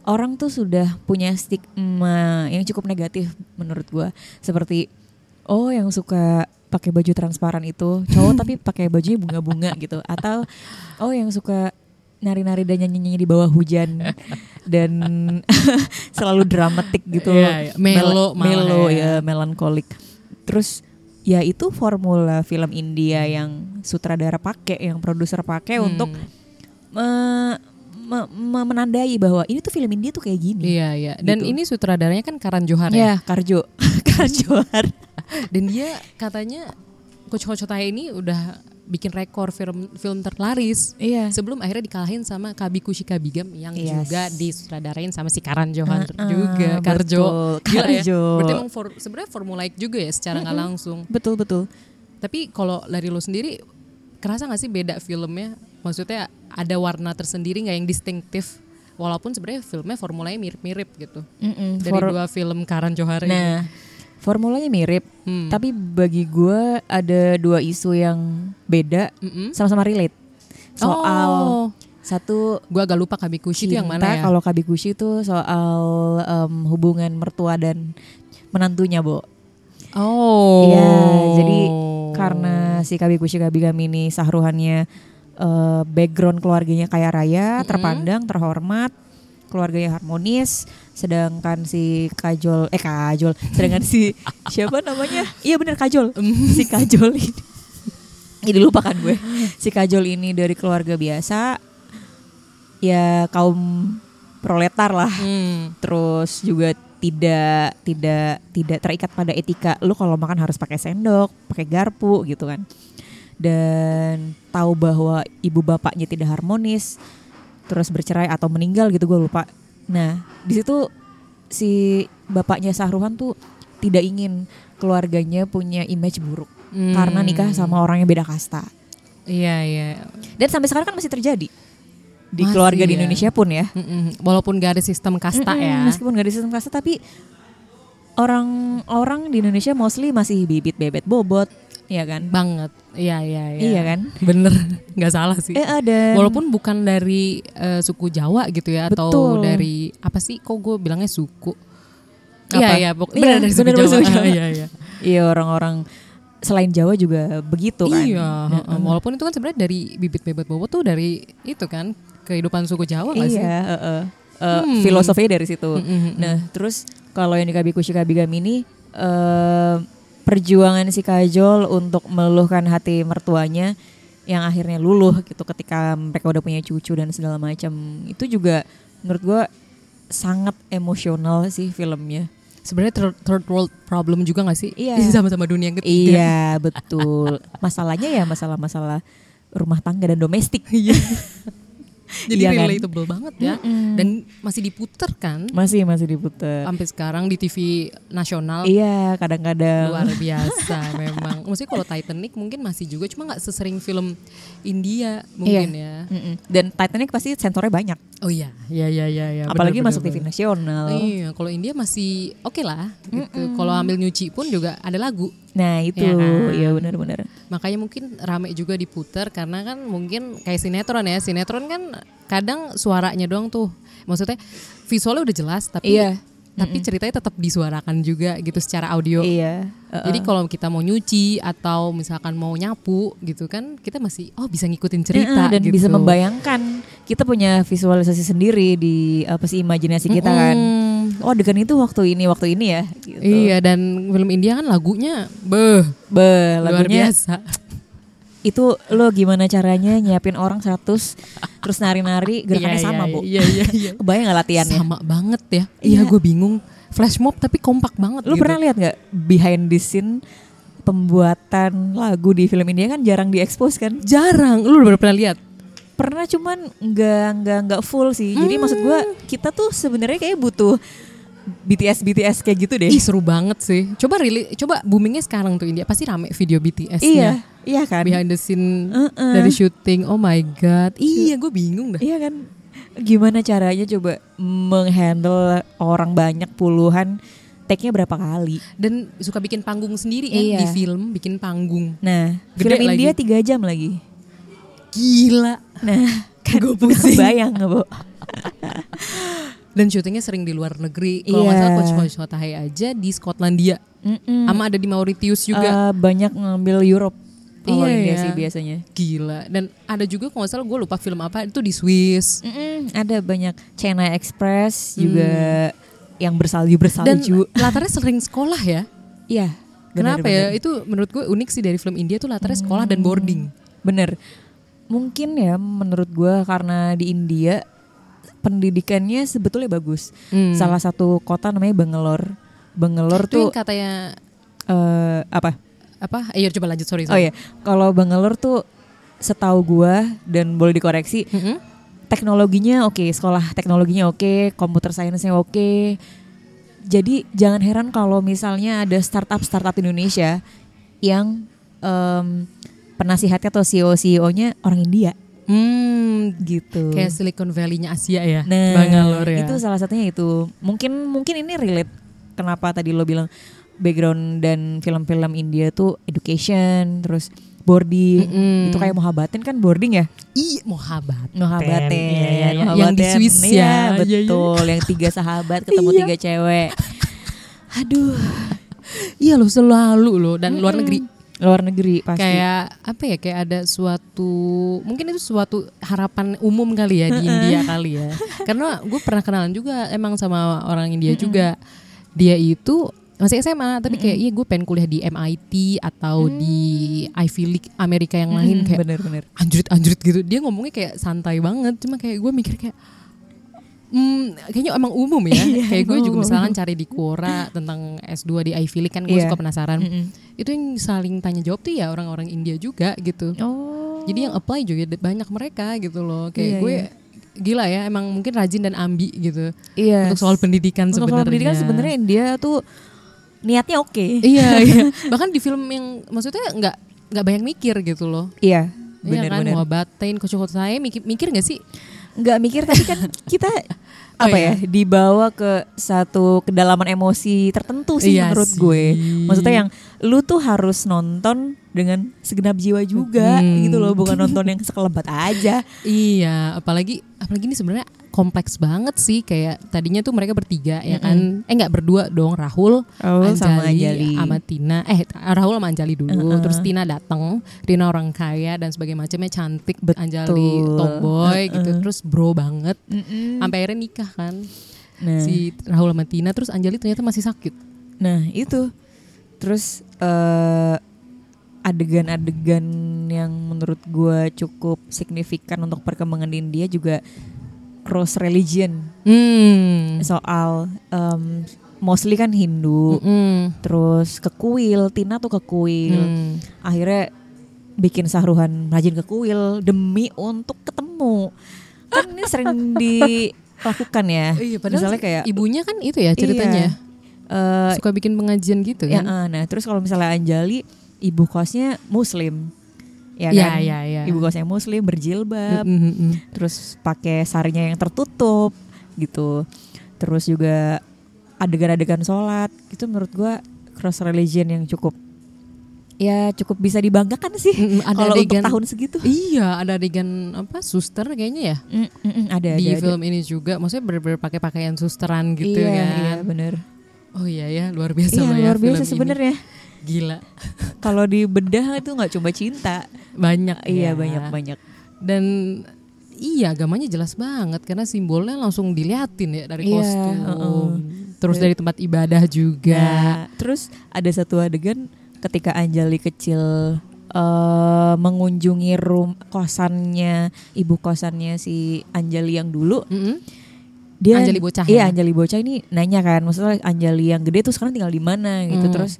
Speaker 2: orang tuh sudah punya stigma yang cukup negatif menurut gue seperti oh yang suka pakai baju transparan itu cowok tapi pakai bajunya bunga-bunga gitu atau oh yang suka nari-nari dan nyanyi-nyanyi di bawah hujan dan selalu dramatik gitu
Speaker 1: Iya, iya. Melo
Speaker 2: Mel- melo
Speaker 1: ya.
Speaker 2: ya melankolik terus ya itu formula film India yang sutradara pakai yang produser pakai
Speaker 1: Hmm.
Speaker 2: untuk me- me- me- menandai bahwa ini tuh film India tuh kayak gini
Speaker 1: Iya, iya. Dan
Speaker 2: Gitu.
Speaker 1: ini sutradaranya kan Karan Johar ya.
Speaker 2: ya Karjo Karjohar
Speaker 1: Dan dia katanya Coach Coach Hotai ini udah bikin rekor film film terlaris.
Speaker 2: iya
Speaker 1: Sebelum akhirnya dikalahin sama Kabi Kushi Kabigam yang
Speaker 2: Yes.
Speaker 1: juga disutradarain sama si Karan Johar
Speaker 2: Uh-uh,
Speaker 1: juga, Karjo.
Speaker 2: betul.
Speaker 1: Gila ya.
Speaker 2: Karjo.
Speaker 1: Berarti emang for, sebenarnya formulaik juga ya secara nggak langsung.
Speaker 2: betul betul
Speaker 1: Tapi kalau dari lo sendiri kerasa nggak sih beda filmnya? Maksudnya ada warna tersendiri nggak yang distinktif? Walaupun sebenarnya filmnya formulanya mirip-mirip gitu.
Speaker 2: Mm-mm,
Speaker 1: Dari
Speaker 2: for-
Speaker 1: dua film Karan Johar ini.
Speaker 2: Formulanya mirip
Speaker 1: Hmm.
Speaker 2: tapi bagi gue ada dua isu yang beda sama-sama relate soal
Speaker 1: Oh,
Speaker 2: Satu
Speaker 1: Gue agak lupa Kabikushi itu yang mana ya?
Speaker 2: Kalau Kabikushi itu soal em, hubungan mertua dan menantunya, Bo.
Speaker 1: Oh.
Speaker 2: Iya, jadi karena si Kabikushi Kabigami ini sahruhannya eh, background keluarganya kaya raya,
Speaker 1: Mm-mm.
Speaker 2: terpandang, terhormat, keluarganya harmonis, sedangkan si Kajol eh Kajol, sedangkan si siapa namanya? Iya bener Kajol. si Kajol ini. Ini lupakan gue. Si Kajol ini dari keluarga biasa ya kaum proletar lah
Speaker 1: Hmm.
Speaker 2: terus juga tidak tidak tidak terikat pada etika lu kalau makan harus pakai sendok pakai garpu gitu kan dan tahu bahwa ibu bapaknya tidak harmonis terus bercerai atau meninggal gitu gue lupa nah di situ si bapaknya Sahruhan tuh tidak ingin keluarganya punya image buruk
Speaker 1: Hmm.
Speaker 2: karena nikah sama orang yang beda kasta
Speaker 1: Iya iya.
Speaker 2: dan sampai sekarang kan masih terjadi di
Speaker 1: Masih
Speaker 2: keluarga di
Speaker 1: ya.
Speaker 2: Indonesia pun ya
Speaker 1: Mm-mm. Walaupun gak ada sistem kasta
Speaker 2: Mm-mm,
Speaker 1: ya.
Speaker 2: Meskipun gak ada sistem kasta tapi orang-orang di Indonesia mostly masih bibit bebet bobot, ya kan?
Speaker 1: Banget. Iya iya iya.
Speaker 2: Iya kan?
Speaker 1: Bener. Nggak salah sih.
Speaker 2: Eh ada.
Speaker 1: Walaupun bukan dari eh, suku Jawa gitu ya atau
Speaker 2: Betul.
Speaker 1: dari apa sih kok gue bilangnya suku. Iya iya pok-
Speaker 2: Iya,
Speaker 1: dari suku
Speaker 2: bener,
Speaker 1: Jawa.
Speaker 2: Jawa.
Speaker 1: Iya iya.
Speaker 2: Iya orang-orang selain Jawa juga begitu kan?
Speaker 1: Iya, heeh. walaupun itu kan sebenarnya dari bibit bebet bobot tuh dari itu kan kehidupan suku Jawa nggak sih?
Speaker 2: Iya, heeh. Eh,
Speaker 1: Hmm.
Speaker 2: filosofinya dari situ.
Speaker 1: Mm-mm.
Speaker 2: Nah, terus kalau yang di Kabikushi Kabigami ini eh, perjuangan si Kajol untuk meluluhkan hati mertuanya yang akhirnya luluh gitu ketika mereka udah punya cucu dan segala macam itu juga menurut gua sangat emosional sih filmnya.
Speaker 1: Sebenarnya third, third world problem juga gak sih?
Speaker 2: Iya.
Speaker 1: Sama-sama dunia yang ketiga.
Speaker 2: Iya betul. Masalahnya ya masalah-masalah rumah tangga dan domestik.
Speaker 1: Jadi
Speaker 2: Iya kan?
Speaker 1: relatable banget ya.
Speaker 2: Mm-mm.
Speaker 1: Dan masih diputer kan
Speaker 2: Masih masih diputar.
Speaker 1: sampai sekarang di TV nasional.
Speaker 2: Iya kadang-kadang.
Speaker 1: Luar biasa memang. Maksudnya kalau Titanic mungkin masih juga cuma nggak sesering film India mungkin ya.
Speaker 2: Mm-mm. Dan Titanic pasti sensornya banyak.
Speaker 1: Oh iya, iya iya iya iya.
Speaker 2: Apalagi
Speaker 1: benar,
Speaker 2: masuk
Speaker 1: benar,
Speaker 2: TV
Speaker 1: benar.
Speaker 2: nasional.
Speaker 1: Iya, kalau India masih oke lah gitu. Kalau ambil nyuci pun juga ada lagu.
Speaker 2: Nah itu,
Speaker 1: Iya kan?
Speaker 2: ya benar-benar.
Speaker 1: Makanya mungkin rame juga diputar karena kan mungkin kayak sinetron ya. Sinetron kan kadang suaranya doang tuh. Maksudnya visualnya udah jelas tapi
Speaker 2: Iya.
Speaker 1: tapi ceritanya tetap disuarakan juga gitu secara audio.
Speaker 2: Iya.
Speaker 1: Jadi kalau kita mau nyuci atau misalkan mau nyapu gitu kan kita masih oh bisa ngikutin cerita
Speaker 2: Heeh, dan
Speaker 1: gitu.
Speaker 2: bisa membayangkan kita punya visualisasi sendiri di apa sih imajinasi kita kan.
Speaker 1: Mm-mm.
Speaker 2: Oh adegan itu waktu ini waktu ini ya. Gitu.
Speaker 1: Iya dan film India kan lagunya beh
Speaker 2: Be,
Speaker 1: luar
Speaker 2: lagunya
Speaker 1: biasa.
Speaker 2: itu lo gimana caranya nyiapin orang 100 terus nari-nari gerakannya
Speaker 1: Iya,
Speaker 2: sama,
Speaker 1: iya,
Speaker 2: Bu.
Speaker 1: Iya iya iya.
Speaker 2: Kebayang gak latihannya?
Speaker 1: Sama banget ya.
Speaker 2: Iya.
Speaker 1: Iya gue bingung. Flash mob tapi kompak banget
Speaker 2: Lu
Speaker 1: gitu.
Speaker 2: pernah lihat nggak behind the scene pembuatan lagu di film India kan jarang diekspos kan?
Speaker 1: Jarang. Lu udah pernah lihat?
Speaker 2: Pernah cuman nggak nggak nggak full sih. Jadi maksud gua kita tuh sebenarnya kayak butuh BTS BTS kayak gitu deh.
Speaker 1: Ih seru banget sih. Coba really, coba boomingnya sekarang tuh India pasti rame video BTS-nya.
Speaker 2: iya, iya kan?
Speaker 1: Behind the scene
Speaker 2: Uh-uh.
Speaker 1: dari syuting. Oh my god. Iya gue bingung dah.
Speaker 2: Iya kan? Gimana caranya coba menghandle orang banyak puluhan take-nya berapa kali?
Speaker 1: Dan suka bikin panggung sendiri kan
Speaker 2: Iya.
Speaker 1: di film, bikin panggung.
Speaker 2: Nah,
Speaker 1: Gede
Speaker 2: film India tiga jam lagi.
Speaker 1: Gila.
Speaker 2: Nah, kan
Speaker 1: Gue pusing.
Speaker 2: Bayang nggak, Bu?
Speaker 1: Dan syutingnya sering di luar negeri. Kalau nggak
Speaker 2: Iya.
Speaker 1: salah Coach Coach Hotahe aja di Skotlandia.
Speaker 2: Mm-mm.
Speaker 1: Sama ada di Mauritius juga.
Speaker 2: Eh, banyak ngambil Europe. Kalau
Speaker 1: Iya,
Speaker 2: India
Speaker 1: iya.
Speaker 2: sih biasanya.
Speaker 1: Gila. Dan ada juga kalau nggak salah gue lupa film apa itu di Swiss.
Speaker 2: Mm-mm, ada banyak China Express juga yang bersalju bersalju.
Speaker 1: Dan latarnya sering sekolah ya.
Speaker 2: Iya.
Speaker 1: Kenapa ya?
Speaker 2: benar.
Speaker 1: Itu menurut gue unik sih dari film India tuh latarnya sekolah dan boarding.
Speaker 2: Bener. Mungkin ya menurut gua karena di India pendidikannya sebetulnya bagus.
Speaker 1: Hmm.
Speaker 2: Salah satu kota namanya Bangalore. Bangalore
Speaker 1: Itu
Speaker 2: tuh
Speaker 1: yang katanya
Speaker 2: eh, apa?
Speaker 1: apa? Ayo coba lanjut sorry.
Speaker 2: Oh
Speaker 1: sorry.
Speaker 2: ya, kalau Bangalore tuh setahu gua dan boleh dikoreksi
Speaker 1: Mm-mm.
Speaker 2: teknologinya oke, sekolah teknologinya oke, komputer sainsnya oke. Jadi jangan heran kalau misalnya ada startup startup Indonesia yang em, penasihatnya atau CEO CEO-nya orang India
Speaker 1: Hmm,
Speaker 2: gitu.
Speaker 1: kayak Silicon Valley-nya Asia ya.
Speaker 2: Nah,
Speaker 1: Bangalore ya.
Speaker 2: itu salah satunya itu. Mungkin mungkin ini relate kenapa tadi lo bilang background dan film-film India tuh education, terus boarding.
Speaker 1: Mm-mm.
Speaker 2: Itu kayak Mohabatin kan boarding ya?
Speaker 1: Iya, Mohabat.
Speaker 2: Mohabatin.
Speaker 1: Iya, iya, iya.
Speaker 2: Mohabatin.
Speaker 1: Yang di Swiss ya.
Speaker 2: Iya,
Speaker 1: Iya, iya.
Speaker 2: betul. Yang tiga sahabat ketemu
Speaker 1: Iya.
Speaker 2: tiga cewek. Aduh,
Speaker 1: Iya loh selalu loh dan luar negeri.
Speaker 2: Luar negeri pasti.
Speaker 1: Kayak apa ya? Kayak ada suatu mungkin itu suatu harapan umum kali ya di India kali ya. Karena gue pernah kenalan juga emang sama orang India juga. Dia itu masih SMA tapi kayak iya gue pengen kuliah di MIT atau di Ivy League Amerika yang lain kayak
Speaker 2: bener-bener.
Speaker 1: anjrit anjrit gitu dia ngomongnya kayak santai banget cuma kayak gue mikir kayak hmm, kayaknya emang umum ya
Speaker 2: Iya,
Speaker 1: kayak gue juga misalkan cari di Quora tentang S2 di Ivy League kan gue
Speaker 2: Iya.
Speaker 1: suka penasaran
Speaker 2: Mm-mm.
Speaker 1: itu yang saling tanya jawab tuh ya orang-orang India juga gitu
Speaker 2: Oh.
Speaker 1: jadi yang apply juga banyak mereka gitu loh kayak
Speaker 2: Iya,
Speaker 1: gue
Speaker 2: iya.
Speaker 1: gila ya emang mungkin rajin dan ambi gitu
Speaker 2: iya.
Speaker 1: untuk soal pendidikan
Speaker 2: Untuk
Speaker 1: sebenarnya
Speaker 2: soal pendidikan sebenarnya India tuh niatnya oke.
Speaker 1: iya iya bahkan di film yang maksudnya nggak nggak banyak mikir gitu loh
Speaker 2: Iya,
Speaker 1: Iya kan
Speaker 2: bener-bener.
Speaker 1: mau batain kocok saya mikir mikir gak sih
Speaker 2: nggak mikir tapi kan kita
Speaker 1: Oh,
Speaker 2: apa
Speaker 1: iya.
Speaker 2: ya dibawa ke satu kedalaman emosi tertentu sih
Speaker 1: Iya
Speaker 2: menurut
Speaker 1: sih.
Speaker 2: gue maksudnya yang lu tuh harus nonton dengan segenap jiwa juga
Speaker 1: Hmm.
Speaker 2: gitu loh bukan nonton yang sekelebat aja
Speaker 1: Iya, apalagi apalagi ini sebenarnya kompleks banget sih kayak tadinya tuh mereka bertiga ya kan. Eh nggak berdua dong, Rahul,
Speaker 2: Oh, sama
Speaker 1: Anjali,
Speaker 2: Anjali.
Speaker 1: sama Tina. Eh Rahul sama Anjali dulu,
Speaker 2: Uh-uh.
Speaker 1: terus Tina datang. Rina orang kaya dan sebagainya macamnya cantik,
Speaker 2: Betul.
Speaker 1: Anjali tomboy gitu,
Speaker 2: Uh-uh.
Speaker 1: terus bro banget. Sampai akhirnya nikah kan.
Speaker 2: nah
Speaker 1: Si Rahul sama Tina terus Anjali ternyata masih sakit.
Speaker 2: nah itu terus eh, adegan-adegan yang menurut gue cukup signifikan untuk perkembangan di India juga cross religion
Speaker 1: Hmm.
Speaker 2: soal em, mostly kan Hindu
Speaker 1: Mm-mm.
Speaker 2: terus ke kuil Tina tuh ke kuil
Speaker 1: Hmm.
Speaker 2: akhirnya bikin Sahruhan rajin ke kuil demi untuk ketemu kan ini sering dilakukan ya
Speaker 1: Iya, padahal
Speaker 2: misalnya kayak
Speaker 1: ibunya kan itu ya ceritanya.
Speaker 2: Eh,
Speaker 1: Suka bikin pengajian gitu
Speaker 2: ya,
Speaker 1: kan.
Speaker 2: eh, nah terus kalau misalnya Anjali ibu kosnya Muslim ya
Speaker 1: Iya,
Speaker 2: kan
Speaker 1: iya, iya.
Speaker 2: ibu kosnya Muslim berjilbab
Speaker 1: Mm, mm, mm.
Speaker 2: terus pakai sarinya yang tertutup gitu terus juga adegan-adegan sholat itu menurut gua cross religion yang cukup ya cukup bisa dibanggakan sih
Speaker 1: Mm, mm, ada
Speaker 2: kalau untuk
Speaker 1: adegan-
Speaker 2: tahun segitu
Speaker 1: Iya, ada adegan apa suster kayaknya ya
Speaker 2: Mm, mm, mm, ada
Speaker 1: di
Speaker 2: ada, ada.
Speaker 1: film ini juga. Maksudnya bener-bener pakai pakaian susteran gitu
Speaker 2: iya,
Speaker 1: kan.
Speaker 2: iya bener
Speaker 1: Oh iya ya, luar biasa
Speaker 2: iya
Speaker 1: loh ya
Speaker 2: luar biasa sebenarnya
Speaker 1: Gila,
Speaker 2: kalau di bedah itu nggak cuma cinta
Speaker 1: banyak.
Speaker 2: iya
Speaker 1: ya.
Speaker 2: banyak banyak
Speaker 1: Dan iya agamanya jelas banget karena simbolnya langsung diliatin ya dari
Speaker 2: Iya,
Speaker 1: kostum.
Speaker 2: heeh.
Speaker 1: Terus dari tempat ibadah juga.
Speaker 2: Nah, terus ada satu adegan ketika Anjali kecil eh, mengunjungi rum kosannya ibu kosannya si Anjali yang dulu
Speaker 1: Mm-mm.
Speaker 2: Dia
Speaker 1: Anjali bocah
Speaker 2: iya
Speaker 1: ya?
Speaker 2: Anjali bocah ini nanya kan maksudnya Anjali yang gede tuh sekarang tinggal di mana gitu
Speaker 1: Hmm.
Speaker 2: terus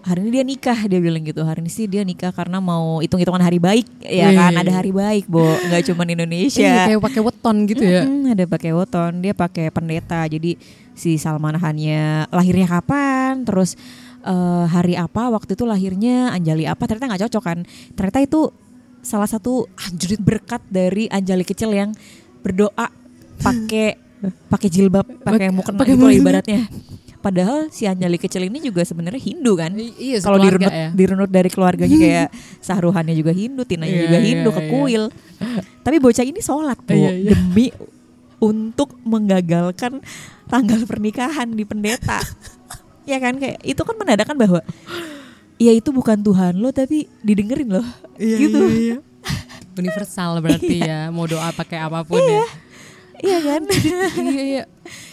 Speaker 2: hari ini dia nikah dia bilang gitu hari ini sih dia nikah karena mau hitung-hitungan hari baik ya
Speaker 1: Wih.
Speaker 2: kan ada hari baik bo nggak cuma Indonesia
Speaker 1: Iya, kayak pakai weton gitu ya.
Speaker 2: Mm-mm, ada pakai weton, dia pakai pendeta. Jadi si Salman Khannya lahirnya kapan, terus eh, hari apa waktu itu lahirnya Anjali apa ternyata nggak cocok kan. Ternyata itu salah satu anjrit berkat dari Anjali kecil yang berdoa pakai pakai jilbab, pakai mukena
Speaker 1: pakai
Speaker 2: gitu ibaratnya. Padahal si Anjali kecil ini juga sebenarnya Hindu kan.
Speaker 1: I- Iya,
Speaker 2: Kalau dirunut,
Speaker 1: ya.
Speaker 2: dirunut dari keluarganya kayak Sahruhannya juga Hindu, Tinanya
Speaker 1: Iya,
Speaker 2: juga
Speaker 1: iya,
Speaker 2: Hindu ke
Speaker 1: iya.
Speaker 2: kuil. Tapi bocah ini sholat bu
Speaker 1: Iya, iya.
Speaker 2: demi untuk menggagalkan tanggal pernikahan di pendeta. ya kan kayak itu kan menandakan bahwa ya itu bukan Tuhan lo tapi didengerin loh. gitu.
Speaker 1: Universal berarti ya, mau doa pakai apa pun ya.
Speaker 2: Iya kan?
Speaker 1: iya iya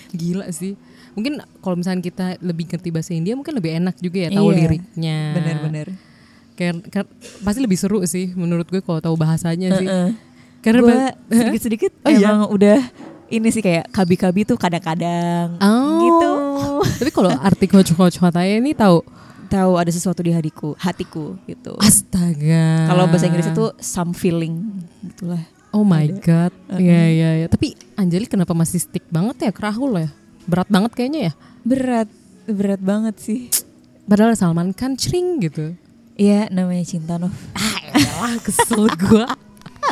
Speaker 1: gila sih mungkin kalau misalnya kita lebih ngerti bahasa India mungkin lebih enak juga ya tahu
Speaker 2: Iya.
Speaker 1: liriknya
Speaker 2: Bener-bener.
Speaker 1: kayak kayak- pasti lebih seru sih menurut gue kalau tahu bahasanya sih karena
Speaker 2: Gue sedikit-sedikit
Speaker 1: Oh, iya?
Speaker 2: emang udah ini sih kayak kabi-kabi tuh kadang-kadang
Speaker 1: oh
Speaker 2: gitu.
Speaker 1: tapi kalau arti kocok kocok ini tahu
Speaker 2: Tahu ada sesuatu di hatiku, hatiku gitu.
Speaker 1: astaga
Speaker 2: Kalau bahasa Inggris itu some feeling gitulah.
Speaker 1: Oh my god. Iya iya iya. Tapi Anjali kenapa masih stick banget ya? Ke Rahul ya? Berat banget kayaknya ya?
Speaker 2: Berat, berat banget sih.
Speaker 1: padahal Salman Khan cring gitu.
Speaker 2: Iya, namanya cinta Nov.
Speaker 1: Wah kesel gue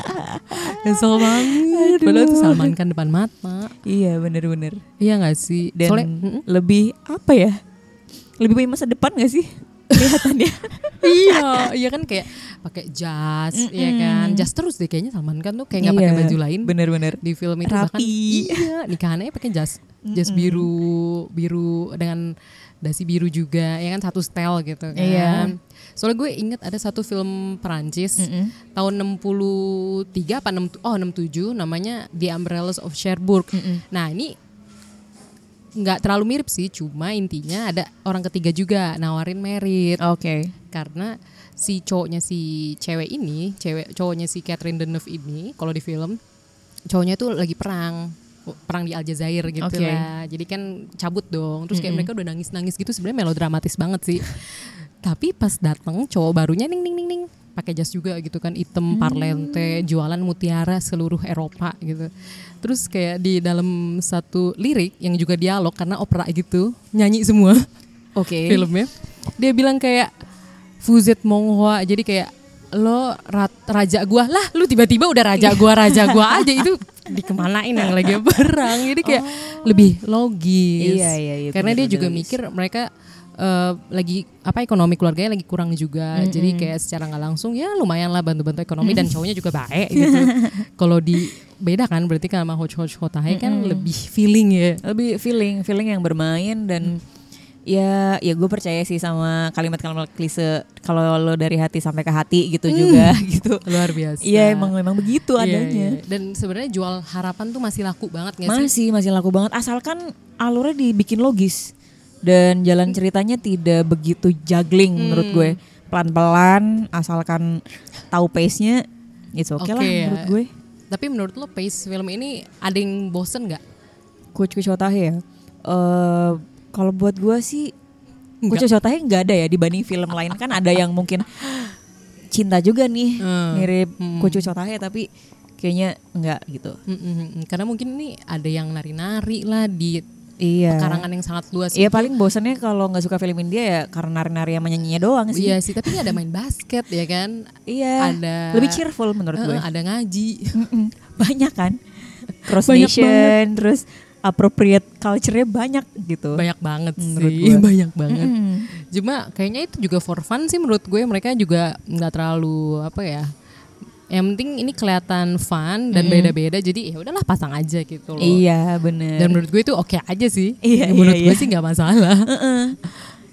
Speaker 1: Kesel banget. Padahal itu Salman Khan depan mata.
Speaker 2: Iya, bener-bener.
Speaker 1: Iya gak sih?
Speaker 2: Dan
Speaker 1: Soalnya
Speaker 2: lebih apa ya? Lebih punya masa depan gak sih? Kelihatannya.
Speaker 1: iya, iya kan kayak pakai jas, ya kan. Jas terus deh kayaknya Salman Khan tuh kayak nggak pakai
Speaker 2: Iya,
Speaker 1: baju lain.
Speaker 2: Bener-bener.
Speaker 1: di film itu bahkan
Speaker 2: Rapi.
Speaker 1: iya nikahannya pakai jas jas biru biru dengan dasi biru juga ya kan satu style gitu kan
Speaker 2: Iya.
Speaker 1: soalnya gue inget ada satu film Perancis
Speaker 2: Mm-mm.
Speaker 1: tahun 63 apa 6 oh 67 namanya The Umbrellas of Cherbourg nah ini nggak terlalu mirip sih cuma intinya ada orang ketiga juga nawarin merit
Speaker 2: Oke.
Speaker 1: karena si cowoknya si cewek ini, cewek cowoknya si Catherine Deneuve ini, kalau di film cowoknya tuh lagi perang, perang di Aljazair gitu
Speaker 2: Oke.
Speaker 1: lah. Jadi kan cabut dong. Terus kayak mereka udah nangis-nangis gitu sebenarnya melodramatis banget sih. Tapi pas datang cowok barunya ning ning ning ning pakai jas juga gitu kan hitam parlente jualan mutiara seluruh Eropa gitu terus kayak di dalam satu lirik yang juga dialog karena opera gitu nyanyi semua.
Speaker 2: Oke.
Speaker 1: filmnya. Dia bilang kayak Fuzet Monghua jadi kayak lo ra- raja gua. Lah lu tiba-tiba udah raja gua raja gua aja. Itu dikemanain yang lagi perang jadi kayak lebih logis.
Speaker 2: Iya, iya, iya,
Speaker 1: karena dia juga
Speaker 2: logis.
Speaker 1: mikir mereka eh, lagi apa ekonomi keluarganya lagi kurang juga. Jadi kayak secara nggak langsung ya lumayan lah bantu-bantu ekonomi dan cowoknya juga baik gitu. Kalau di beda kan berarti kan sama Hoch Hoch Hotahe kan lebih feeling ya.
Speaker 2: Lebih feeling feeling yang bermain dan ya ya gue percaya sih sama kalimat-kalimat klise kalau lo dari hati sampai ke hati gitu juga gitu.
Speaker 1: Luar biasa.
Speaker 2: Iya emang memang begitu
Speaker 1: Iya,
Speaker 2: adanya.
Speaker 1: iya. Dan sebenarnya jual harapan tuh masih laku banget gak sih?
Speaker 2: masih masih laku banget. Asalkan alurnya dibikin logis dan jalan ceritanya tidak begitu juggling menurut gue. Pelan-pelan asalkan tahu pace-nya it's okay lah
Speaker 1: Oke, ya.
Speaker 2: menurut gue
Speaker 1: Tapi menurut lo pace film ini ada yang bosen gak?
Speaker 2: Coach Coach Otahe ya eh kalau buat gue sih Coach Coach Otahe nggak ada ya dibanding film lain kan ada yang mungkin cinta juga nih
Speaker 1: Hmm.
Speaker 2: mirip
Speaker 1: Hmm.
Speaker 2: Coach Otahe tapi kayaknya enggak gitu
Speaker 1: Karena mungkin ini ada yang nari-nari lah di
Speaker 2: iya
Speaker 1: pekarangan yang sangat luas.
Speaker 2: Iya paling bosannya kalau nggak suka film India ya karena nari-nari sama nyanyinya doang sih.
Speaker 1: Iya sih, tapi ada main basket ya kan?
Speaker 2: Iya.
Speaker 1: Ada-
Speaker 2: Lebih cheerful menurut
Speaker 1: Eh,
Speaker 2: gue.
Speaker 1: ada ngaji.
Speaker 2: Banyak kan. Cross
Speaker 1: Banyak
Speaker 2: nation, terus appropriate culture-nya banyak gitu.
Speaker 1: Banyak banget
Speaker 2: Menurut
Speaker 1: sih,
Speaker 2: gue.
Speaker 1: banyak banget.
Speaker 2: Mm-mm.
Speaker 1: Cuma kayaknya itu juga for fun sih menurut gue. Mereka juga nggak terlalu apa ya. Yang penting ini kelihatan fun dan beda-beda. Jadi ya udahlah pasang aja gitu loh.
Speaker 2: Iya bener.
Speaker 1: Dan menurut gue itu oke aja sih.
Speaker 2: Iya,
Speaker 1: Ya, menurut
Speaker 2: iya,
Speaker 1: gue
Speaker 2: iya.
Speaker 1: sih nggak masalah.
Speaker 2: Heeh.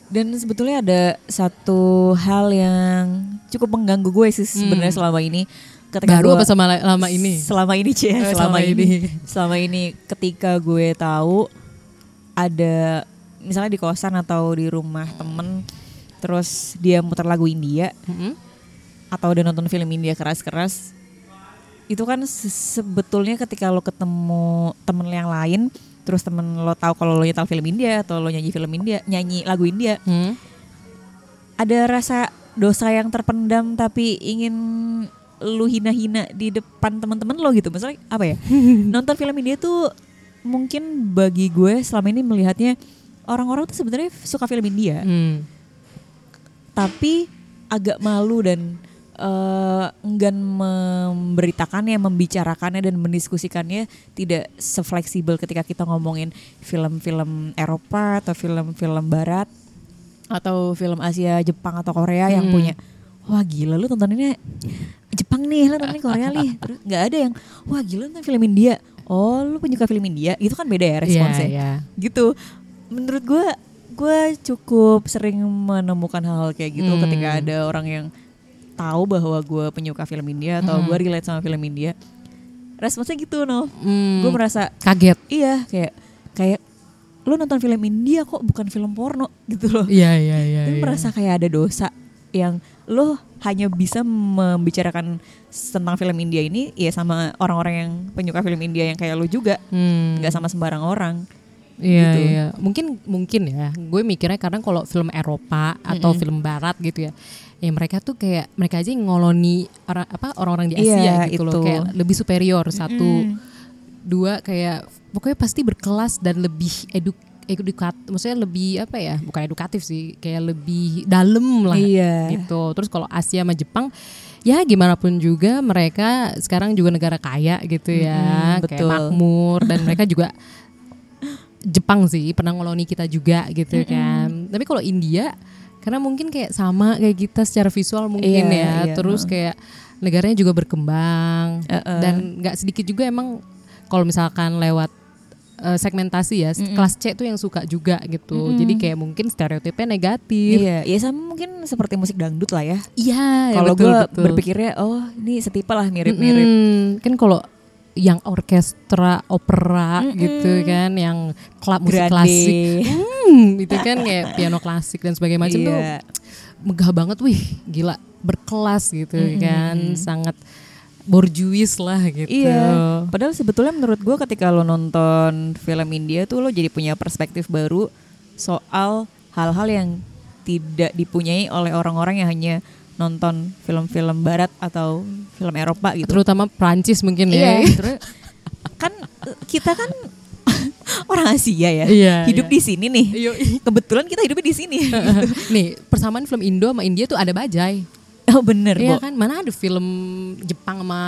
Speaker 2: Dan sebetulnya ada satu hal yang cukup mengganggu gue sih sebenarnya selama ini. Ketika
Speaker 1: Hmm. Baru apa sama la- lama ini?
Speaker 2: Selama ini Cie,
Speaker 1: Eh,
Speaker 2: selama,
Speaker 1: selama
Speaker 2: ini.
Speaker 1: ini.
Speaker 2: Selama ini ketika gue tahu ada misalnya di kosan atau di rumah temen terus dia muter lagu India
Speaker 1: Mm-mm.
Speaker 2: Atau udah nonton film India keras-keras itu kan se- sebetulnya ketika lo ketemu temen yang lain terus temen lo tahu kalau lo nyetel film India atau lo nyanyi film India nyanyi lagu India
Speaker 1: Hmm.
Speaker 2: ada rasa dosa yang terpendam tapi ingin lu hina-hina di depan teman-teman lo gitu misalnya apa ya nonton film India tuh mungkin bagi gue selama ini melihatnya orang-orang tuh sebenarnya suka film India
Speaker 1: Hmm.
Speaker 2: tapi agak malu dan eh, enggan memberitakannya, membicarakannya dan mendiskusikannya tidak sefleksibel ketika kita ngomongin film-film Eropa atau film-film Barat atau film Asia, Jepang atau Korea yang
Speaker 1: Hmm.
Speaker 2: punya wah gila lu tontoninnya Jepang nih, lu tontonin Korea nih. Terus nggak ada yang wah gila lu nonton film India. Oh, lu penyuka film India. Itu kan beda ya responsnya
Speaker 1: Iya, iya.
Speaker 2: gitu menurut gue gue cukup sering menemukan hal-hal kayak gitu
Speaker 1: Hmm.
Speaker 2: ketika ada orang yang tahu bahwa gue penyuka film India atau
Speaker 1: Hmm.
Speaker 2: gue relate sama film India responsnya gitu no
Speaker 1: Hmm.
Speaker 2: gue merasa
Speaker 1: kaget.
Speaker 2: iya kayak kayak lu nonton film India kok bukan film porno gitu loh
Speaker 1: Iya, iya, iya.
Speaker 2: dan
Speaker 1: iya.
Speaker 2: merasa kayak ada dosa yang lo hanya bisa membicarakan tentang film India ini ya sama orang-orang yang penyuka film India yang kayak lo juga
Speaker 1: Hmm.
Speaker 2: nggak sama sembarang orang
Speaker 1: Iya,
Speaker 2: gitu.
Speaker 1: iya. Mungkin mungkin ya. Gue mikirnya kadang kalau film Eropa atau
Speaker 2: Mm-mm.
Speaker 1: film Barat gitu ya. Ya mereka tuh kayak mereka aja ngoloni orang apa orang-orang di Asia
Speaker 2: Iya,
Speaker 1: gitu loh,
Speaker 2: itu.
Speaker 1: kayak lebih superior satu.
Speaker 2: Mm.
Speaker 1: Dua kayak pokoknya pasti berkelas dan lebih eduk edukat maksudnya lebih apa ya? Bukan edukatif sih, kayak lebih dalam lah
Speaker 2: Iya.
Speaker 1: gitu. Terus kalau Asia sama Jepang ya gimana pun juga mereka sekarang juga negara kaya gitu ya,
Speaker 2: Mm-mm,
Speaker 1: kayak
Speaker 2: betul.
Speaker 1: makmur dan mereka juga Jepang sih pernah ngoloni kita juga gitu kan. Tapi kalau India karena mungkin kayak sama kayak kita secara visual mungkin
Speaker 2: Iya,
Speaker 1: ya
Speaker 2: iya,
Speaker 1: terus kayak negaranya juga berkembang
Speaker 2: Heeh.
Speaker 1: dan nggak sedikit juga emang kalau misalkan lewat eh, segmentasi ya kelas C tuh yang suka juga gitu jadi kayak mungkin stereotipnya negatif
Speaker 2: Iya, ya sama mungkin seperti musik dangdut lah ya.
Speaker 1: iya
Speaker 2: Kalau
Speaker 1: betul,
Speaker 2: gue berpikirnya, oh ini setipe lah mirip-mirip.
Speaker 1: Mm-mm. kan kalau yang orkestra opera gitu kan yang klub musik
Speaker 2: Grande.
Speaker 1: klasik hmm, itu kan kayak piano klasik dan sebagainya macam tuh
Speaker 2: Iya.
Speaker 1: megah banget wih gila berkelas gitu kan sangat borjuis lah gitu
Speaker 2: Iya. Padahal sebetulnya menurut gue ketika lo nonton film India tuh lo jadi punya perspektif baru soal hal-hal yang tidak dipunyai oleh orang-orang yang hanya nonton film-film Barat atau film Eropa gitu.
Speaker 1: terutama Prancis mungkin
Speaker 2: Iya.
Speaker 1: ya
Speaker 2: Terus kan kita kan orang Asia ya.
Speaker 1: Iya,
Speaker 2: hidup
Speaker 1: iya.
Speaker 2: di sini nih.
Speaker 1: Iya.
Speaker 2: Kebetulan kita hidupnya di sini.
Speaker 1: nih persamaan film Indo sama India tuh ada bajai
Speaker 2: oh bener,
Speaker 1: Iya kan mana ada film Jepang sama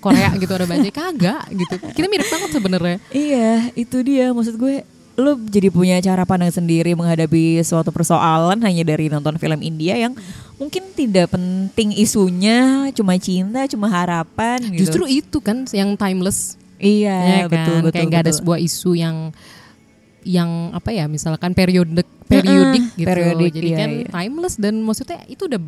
Speaker 1: Korea gitu ada bajai kagak gitu kita mirip banget sebenarnya
Speaker 2: Iya, itu dia maksud gue. Lo jadi punya cara pandang sendiri menghadapi suatu persoalan hanya dari nonton film India yang mungkin tidak penting isunya, cuma cinta, cuma harapan gitu.
Speaker 1: justru itu kan yang timeless
Speaker 2: iya,
Speaker 1: ya kan
Speaker 2: betul betul.
Speaker 1: kayak nggak ada sebuah isu yang yang apa ya misalkan periode periodik gitu
Speaker 2: periodik,
Speaker 1: jadi
Speaker 2: iya,
Speaker 1: kan
Speaker 2: iya.
Speaker 1: timeless dan maksudnya itu udah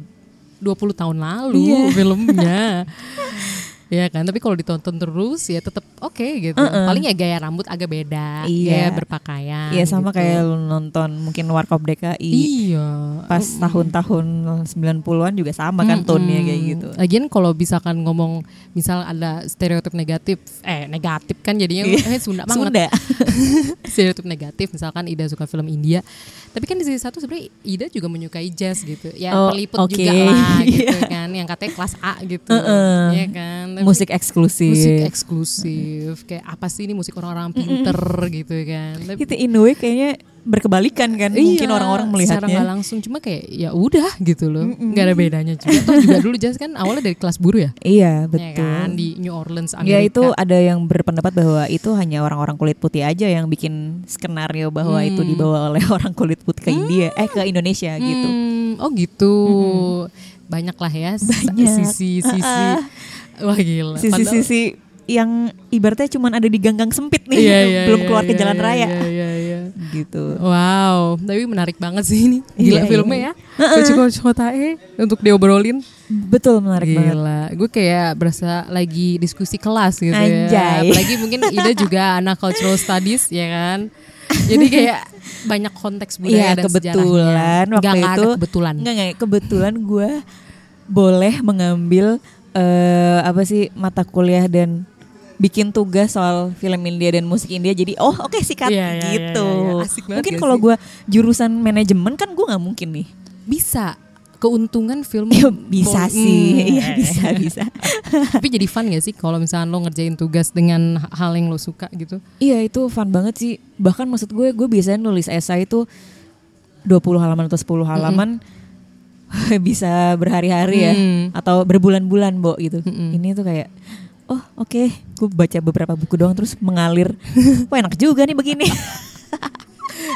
Speaker 1: 20 tahun lalu
Speaker 2: Iya.
Speaker 1: filmnya ya kan tapi kalau ditonton terus ya tetap oke gitu paling ya gaya rambut agak beda gaya
Speaker 2: Iya.
Speaker 1: berpakaian
Speaker 2: Iya sama
Speaker 1: gitu.
Speaker 2: kayak lo nonton mungkin Warkop DKI
Speaker 1: iya
Speaker 2: pas tahun-tahun 90-an juga sama kan tone-nya kayak gitu.
Speaker 1: Lagian kalau misalkan ngomong misal ada stereotip negatif, eh negatif kan jadinya eh Sunda banget.
Speaker 2: Sunda.
Speaker 1: stereotip negatif misalkan Ida suka film India. Tapi kan di sisi satu sebenarnya Ida juga menyukai jazz gitu. Ya
Speaker 2: Oh,
Speaker 1: peliput
Speaker 2: oke.
Speaker 1: juga lah gitu
Speaker 2: Iya.
Speaker 1: kan yang katanya kelas A gitu.
Speaker 2: Heeh.
Speaker 1: Iya kan.
Speaker 2: Musik eksklusif.
Speaker 1: musik eksklusif. Kayak apa sih ini musik orang-orang pinter gitu kan.
Speaker 2: Itu in a way kayaknya berkebalikan kan mungkin
Speaker 1: Iya,
Speaker 2: orang-orang
Speaker 1: secara nggak
Speaker 2: melihatnya.
Speaker 1: langsung cuma kayak ya udah gitu loh nggak ada bedanya juga juga dulu jazz kan awalnya dari kelas buruh ya
Speaker 2: Iya,
Speaker 1: Ya
Speaker 2: betul.
Speaker 1: kan di New Orleans
Speaker 2: Ya
Speaker 1: Amerika
Speaker 2: itu ada yang berpendapat bahwa itu hanya orang-orang kulit putih aja yang bikin skenario bahwa itu dibawa oleh orang kulit putih ke India, eh ke Indonesia gitu.
Speaker 1: Hmm, oh gitu banyak lah ya s-
Speaker 2: Banyak.
Speaker 1: sisi-sisi wah gila
Speaker 2: Sisi-sisi yang ibaratnya cuma ada di ganggang sempit nih,
Speaker 1: Iya, iya,
Speaker 2: belum
Speaker 1: iya,
Speaker 2: keluar ke
Speaker 1: iya,
Speaker 2: jalan
Speaker 1: iya,
Speaker 2: raya.
Speaker 1: iya, iya, iya.
Speaker 2: Gitu.
Speaker 1: Wow, tapi menarik banget sih ini. Gila
Speaker 2: Iya,
Speaker 1: filmnya
Speaker 2: iya.
Speaker 1: ya. Coach Hotae untuk diobrolin.
Speaker 2: Betul menarik banget.
Speaker 1: Gila, gue kayak berasa lagi diskusi kelas gitu ya.
Speaker 2: Anjay.
Speaker 1: Apalagi mungkin Ida juga anak cultural studies ya kan. Jadi kayak banyak konteks budaya
Speaker 2: Iya
Speaker 1: dan
Speaker 2: kebetulan
Speaker 1: sejarahnya.
Speaker 2: waktu
Speaker 1: nggak
Speaker 2: itu
Speaker 1: ada kebetulan.
Speaker 2: Enggak enggak kebetulan gue boleh mengambil eh apa sih mata kuliah dan bikin tugas soal film India dan musik India jadi oh oke sikat
Speaker 1: Iya, iya,
Speaker 2: gitu.
Speaker 1: iya. Asik banget
Speaker 2: mungkin kalau gue jurusan manajemen kan gue nggak mungkin nih.
Speaker 1: Bisa keuntungan film
Speaker 2: Ya, bisa
Speaker 1: Bol-
Speaker 2: sih,
Speaker 1: Hmm.
Speaker 2: iya bisa bisa.
Speaker 1: Tapi jadi fun gak sih kalau misalnya lo ngerjain tugas dengan hal yang lo suka gitu?
Speaker 2: Iya itu fun banget sih. Bahkan maksud gue gue biasanya nulis esai itu 20 halaman atau 10 halaman bisa berhari-hari ya
Speaker 1: Hmm.
Speaker 2: atau berbulan-bulan, Bo gitu.
Speaker 1: Mm-mm.
Speaker 2: Ini tuh kayak oh, oke, gue baca beberapa buku doang terus mengalir. Wah, enak juga nih begini.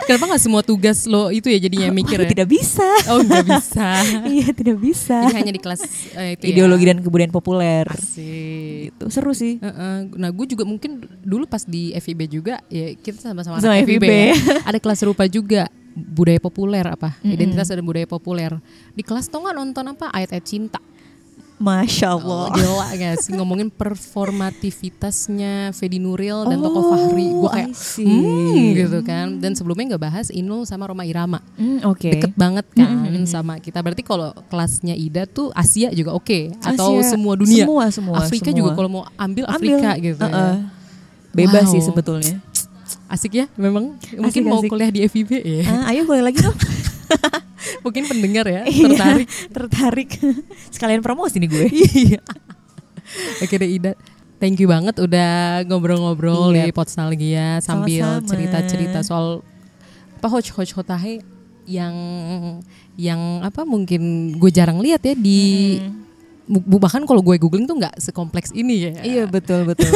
Speaker 1: Kenapa gak semua tugas lo itu ya jadinya mikir
Speaker 2: Oh,
Speaker 1: ya?
Speaker 2: tidak bisa.
Speaker 1: Oh nggak bisa.
Speaker 2: iya, tidak bisa.
Speaker 1: Jadi hanya di kelas eh, itu ya.
Speaker 2: Ideologi dan kebudayaan populer.
Speaker 1: Asik.
Speaker 2: Itu seru sih.
Speaker 1: Heeh. Nah gue juga mungkin dulu pas di FIB juga ya kita sama-sama anak FIB,
Speaker 2: FIB.
Speaker 1: ya. ada kelas serupa juga budaya populer apa identitas dan budaya populer di kelas tau nggak nonton apa ayat-ayat cinta
Speaker 2: Masya
Speaker 1: Oh,
Speaker 2: Allah.
Speaker 1: gila gak sih ngomongin performativitasnya Fedi Nuril dan Toko
Speaker 2: Oh,
Speaker 1: Fahri gue kayak hmm gitu kan dan sebelumnya nggak bahas Inul sama Roma Irama
Speaker 2: Hmm, oke.
Speaker 1: deket banget kan sama kita berarti kalau kelasnya Ida tuh Asia juga oke atau
Speaker 2: Asia.
Speaker 1: semua dunia
Speaker 2: Semua, semua,
Speaker 1: Afrika
Speaker 2: semua.
Speaker 1: juga kalau mau ambil
Speaker 2: Ambil.
Speaker 1: Afrika gitu ya.
Speaker 2: Uh-uh. Bebas sih
Speaker 1: Wow.
Speaker 2: sebetulnya.
Speaker 1: Asik ya memang mungkin mau
Speaker 2: asik.
Speaker 1: kuliah di FIB ya
Speaker 2: Ah, ayo boleh lagi dong.
Speaker 1: mungkin pendengar ya
Speaker 2: Iya,
Speaker 1: tertarik
Speaker 2: tertarik. Sekalian promosi nih gue.
Speaker 1: iya oke deh Ida thank you banget udah ngobrol-ngobrol
Speaker 2: Iya.
Speaker 1: di Potstalgia sambil cerita-cerita soal apa Hoch Hoch Hotahe yang yang apa mungkin gue jarang lihat ya di bu- bahkan kalau gue googling tuh nggak sekompleks ini ya.
Speaker 2: Iya betul betul.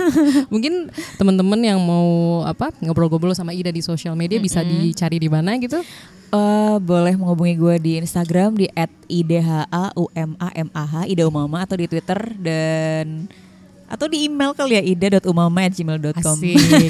Speaker 1: mungkin teman-teman yang mau apa ngobrol-ngobrol sama Ida di sosial media bisa dicari di mana gitu?
Speaker 2: Eh, boleh menghubungi gue di Instagram di @idhaumamah Ida Umama atau di Twitter dan atau di email kali ya ida.umama@gmail.com.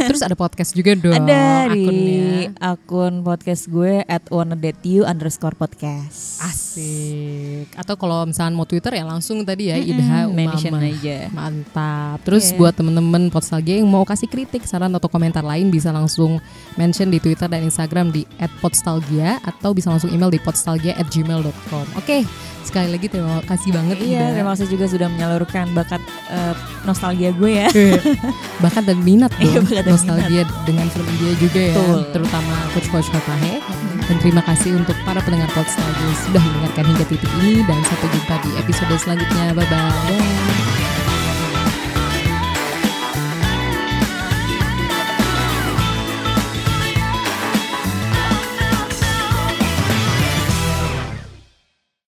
Speaker 1: Terus ada podcast juga dong.
Speaker 2: Ada di
Speaker 1: akunnya.
Speaker 2: akun podcast gue at wannadateyou underscore podcast.
Speaker 1: Asik. Atau kalau misalnya mau Twitter ya langsung tadi ya Idha
Speaker 2: mention
Speaker 1: Umama.
Speaker 2: aja.
Speaker 1: Mantap. Terus
Speaker 2: Iya.
Speaker 1: buat temen-temen Podstalgia yang mau kasih kritik, saran atau komentar lain bisa langsung mention di Twitter dan Instagram di @podstalgia atau bisa langsung email di podstalgia@gmail.com. Oke, sekali lagi terima kasih banget
Speaker 2: Iya, terima kasih juga sudah menyalurkan bakat eh, nostalgia gue ya.
Speaker 1: Bahkan dan minat
Speaker 2: Iya,
Speaker 1: dong
Speaker 2: bakat dan
Speaker 1: nostalgia dengan film India juga ya,
Speaker 2: Betul.
Speaker 1: terutama Coach Coach Hotahe. Dan terima kasih untuk para pendengar Podstalgia sudah mendengarkan hingga titik ini dan sampai jumpa di episode selanjutnya. Bye bye.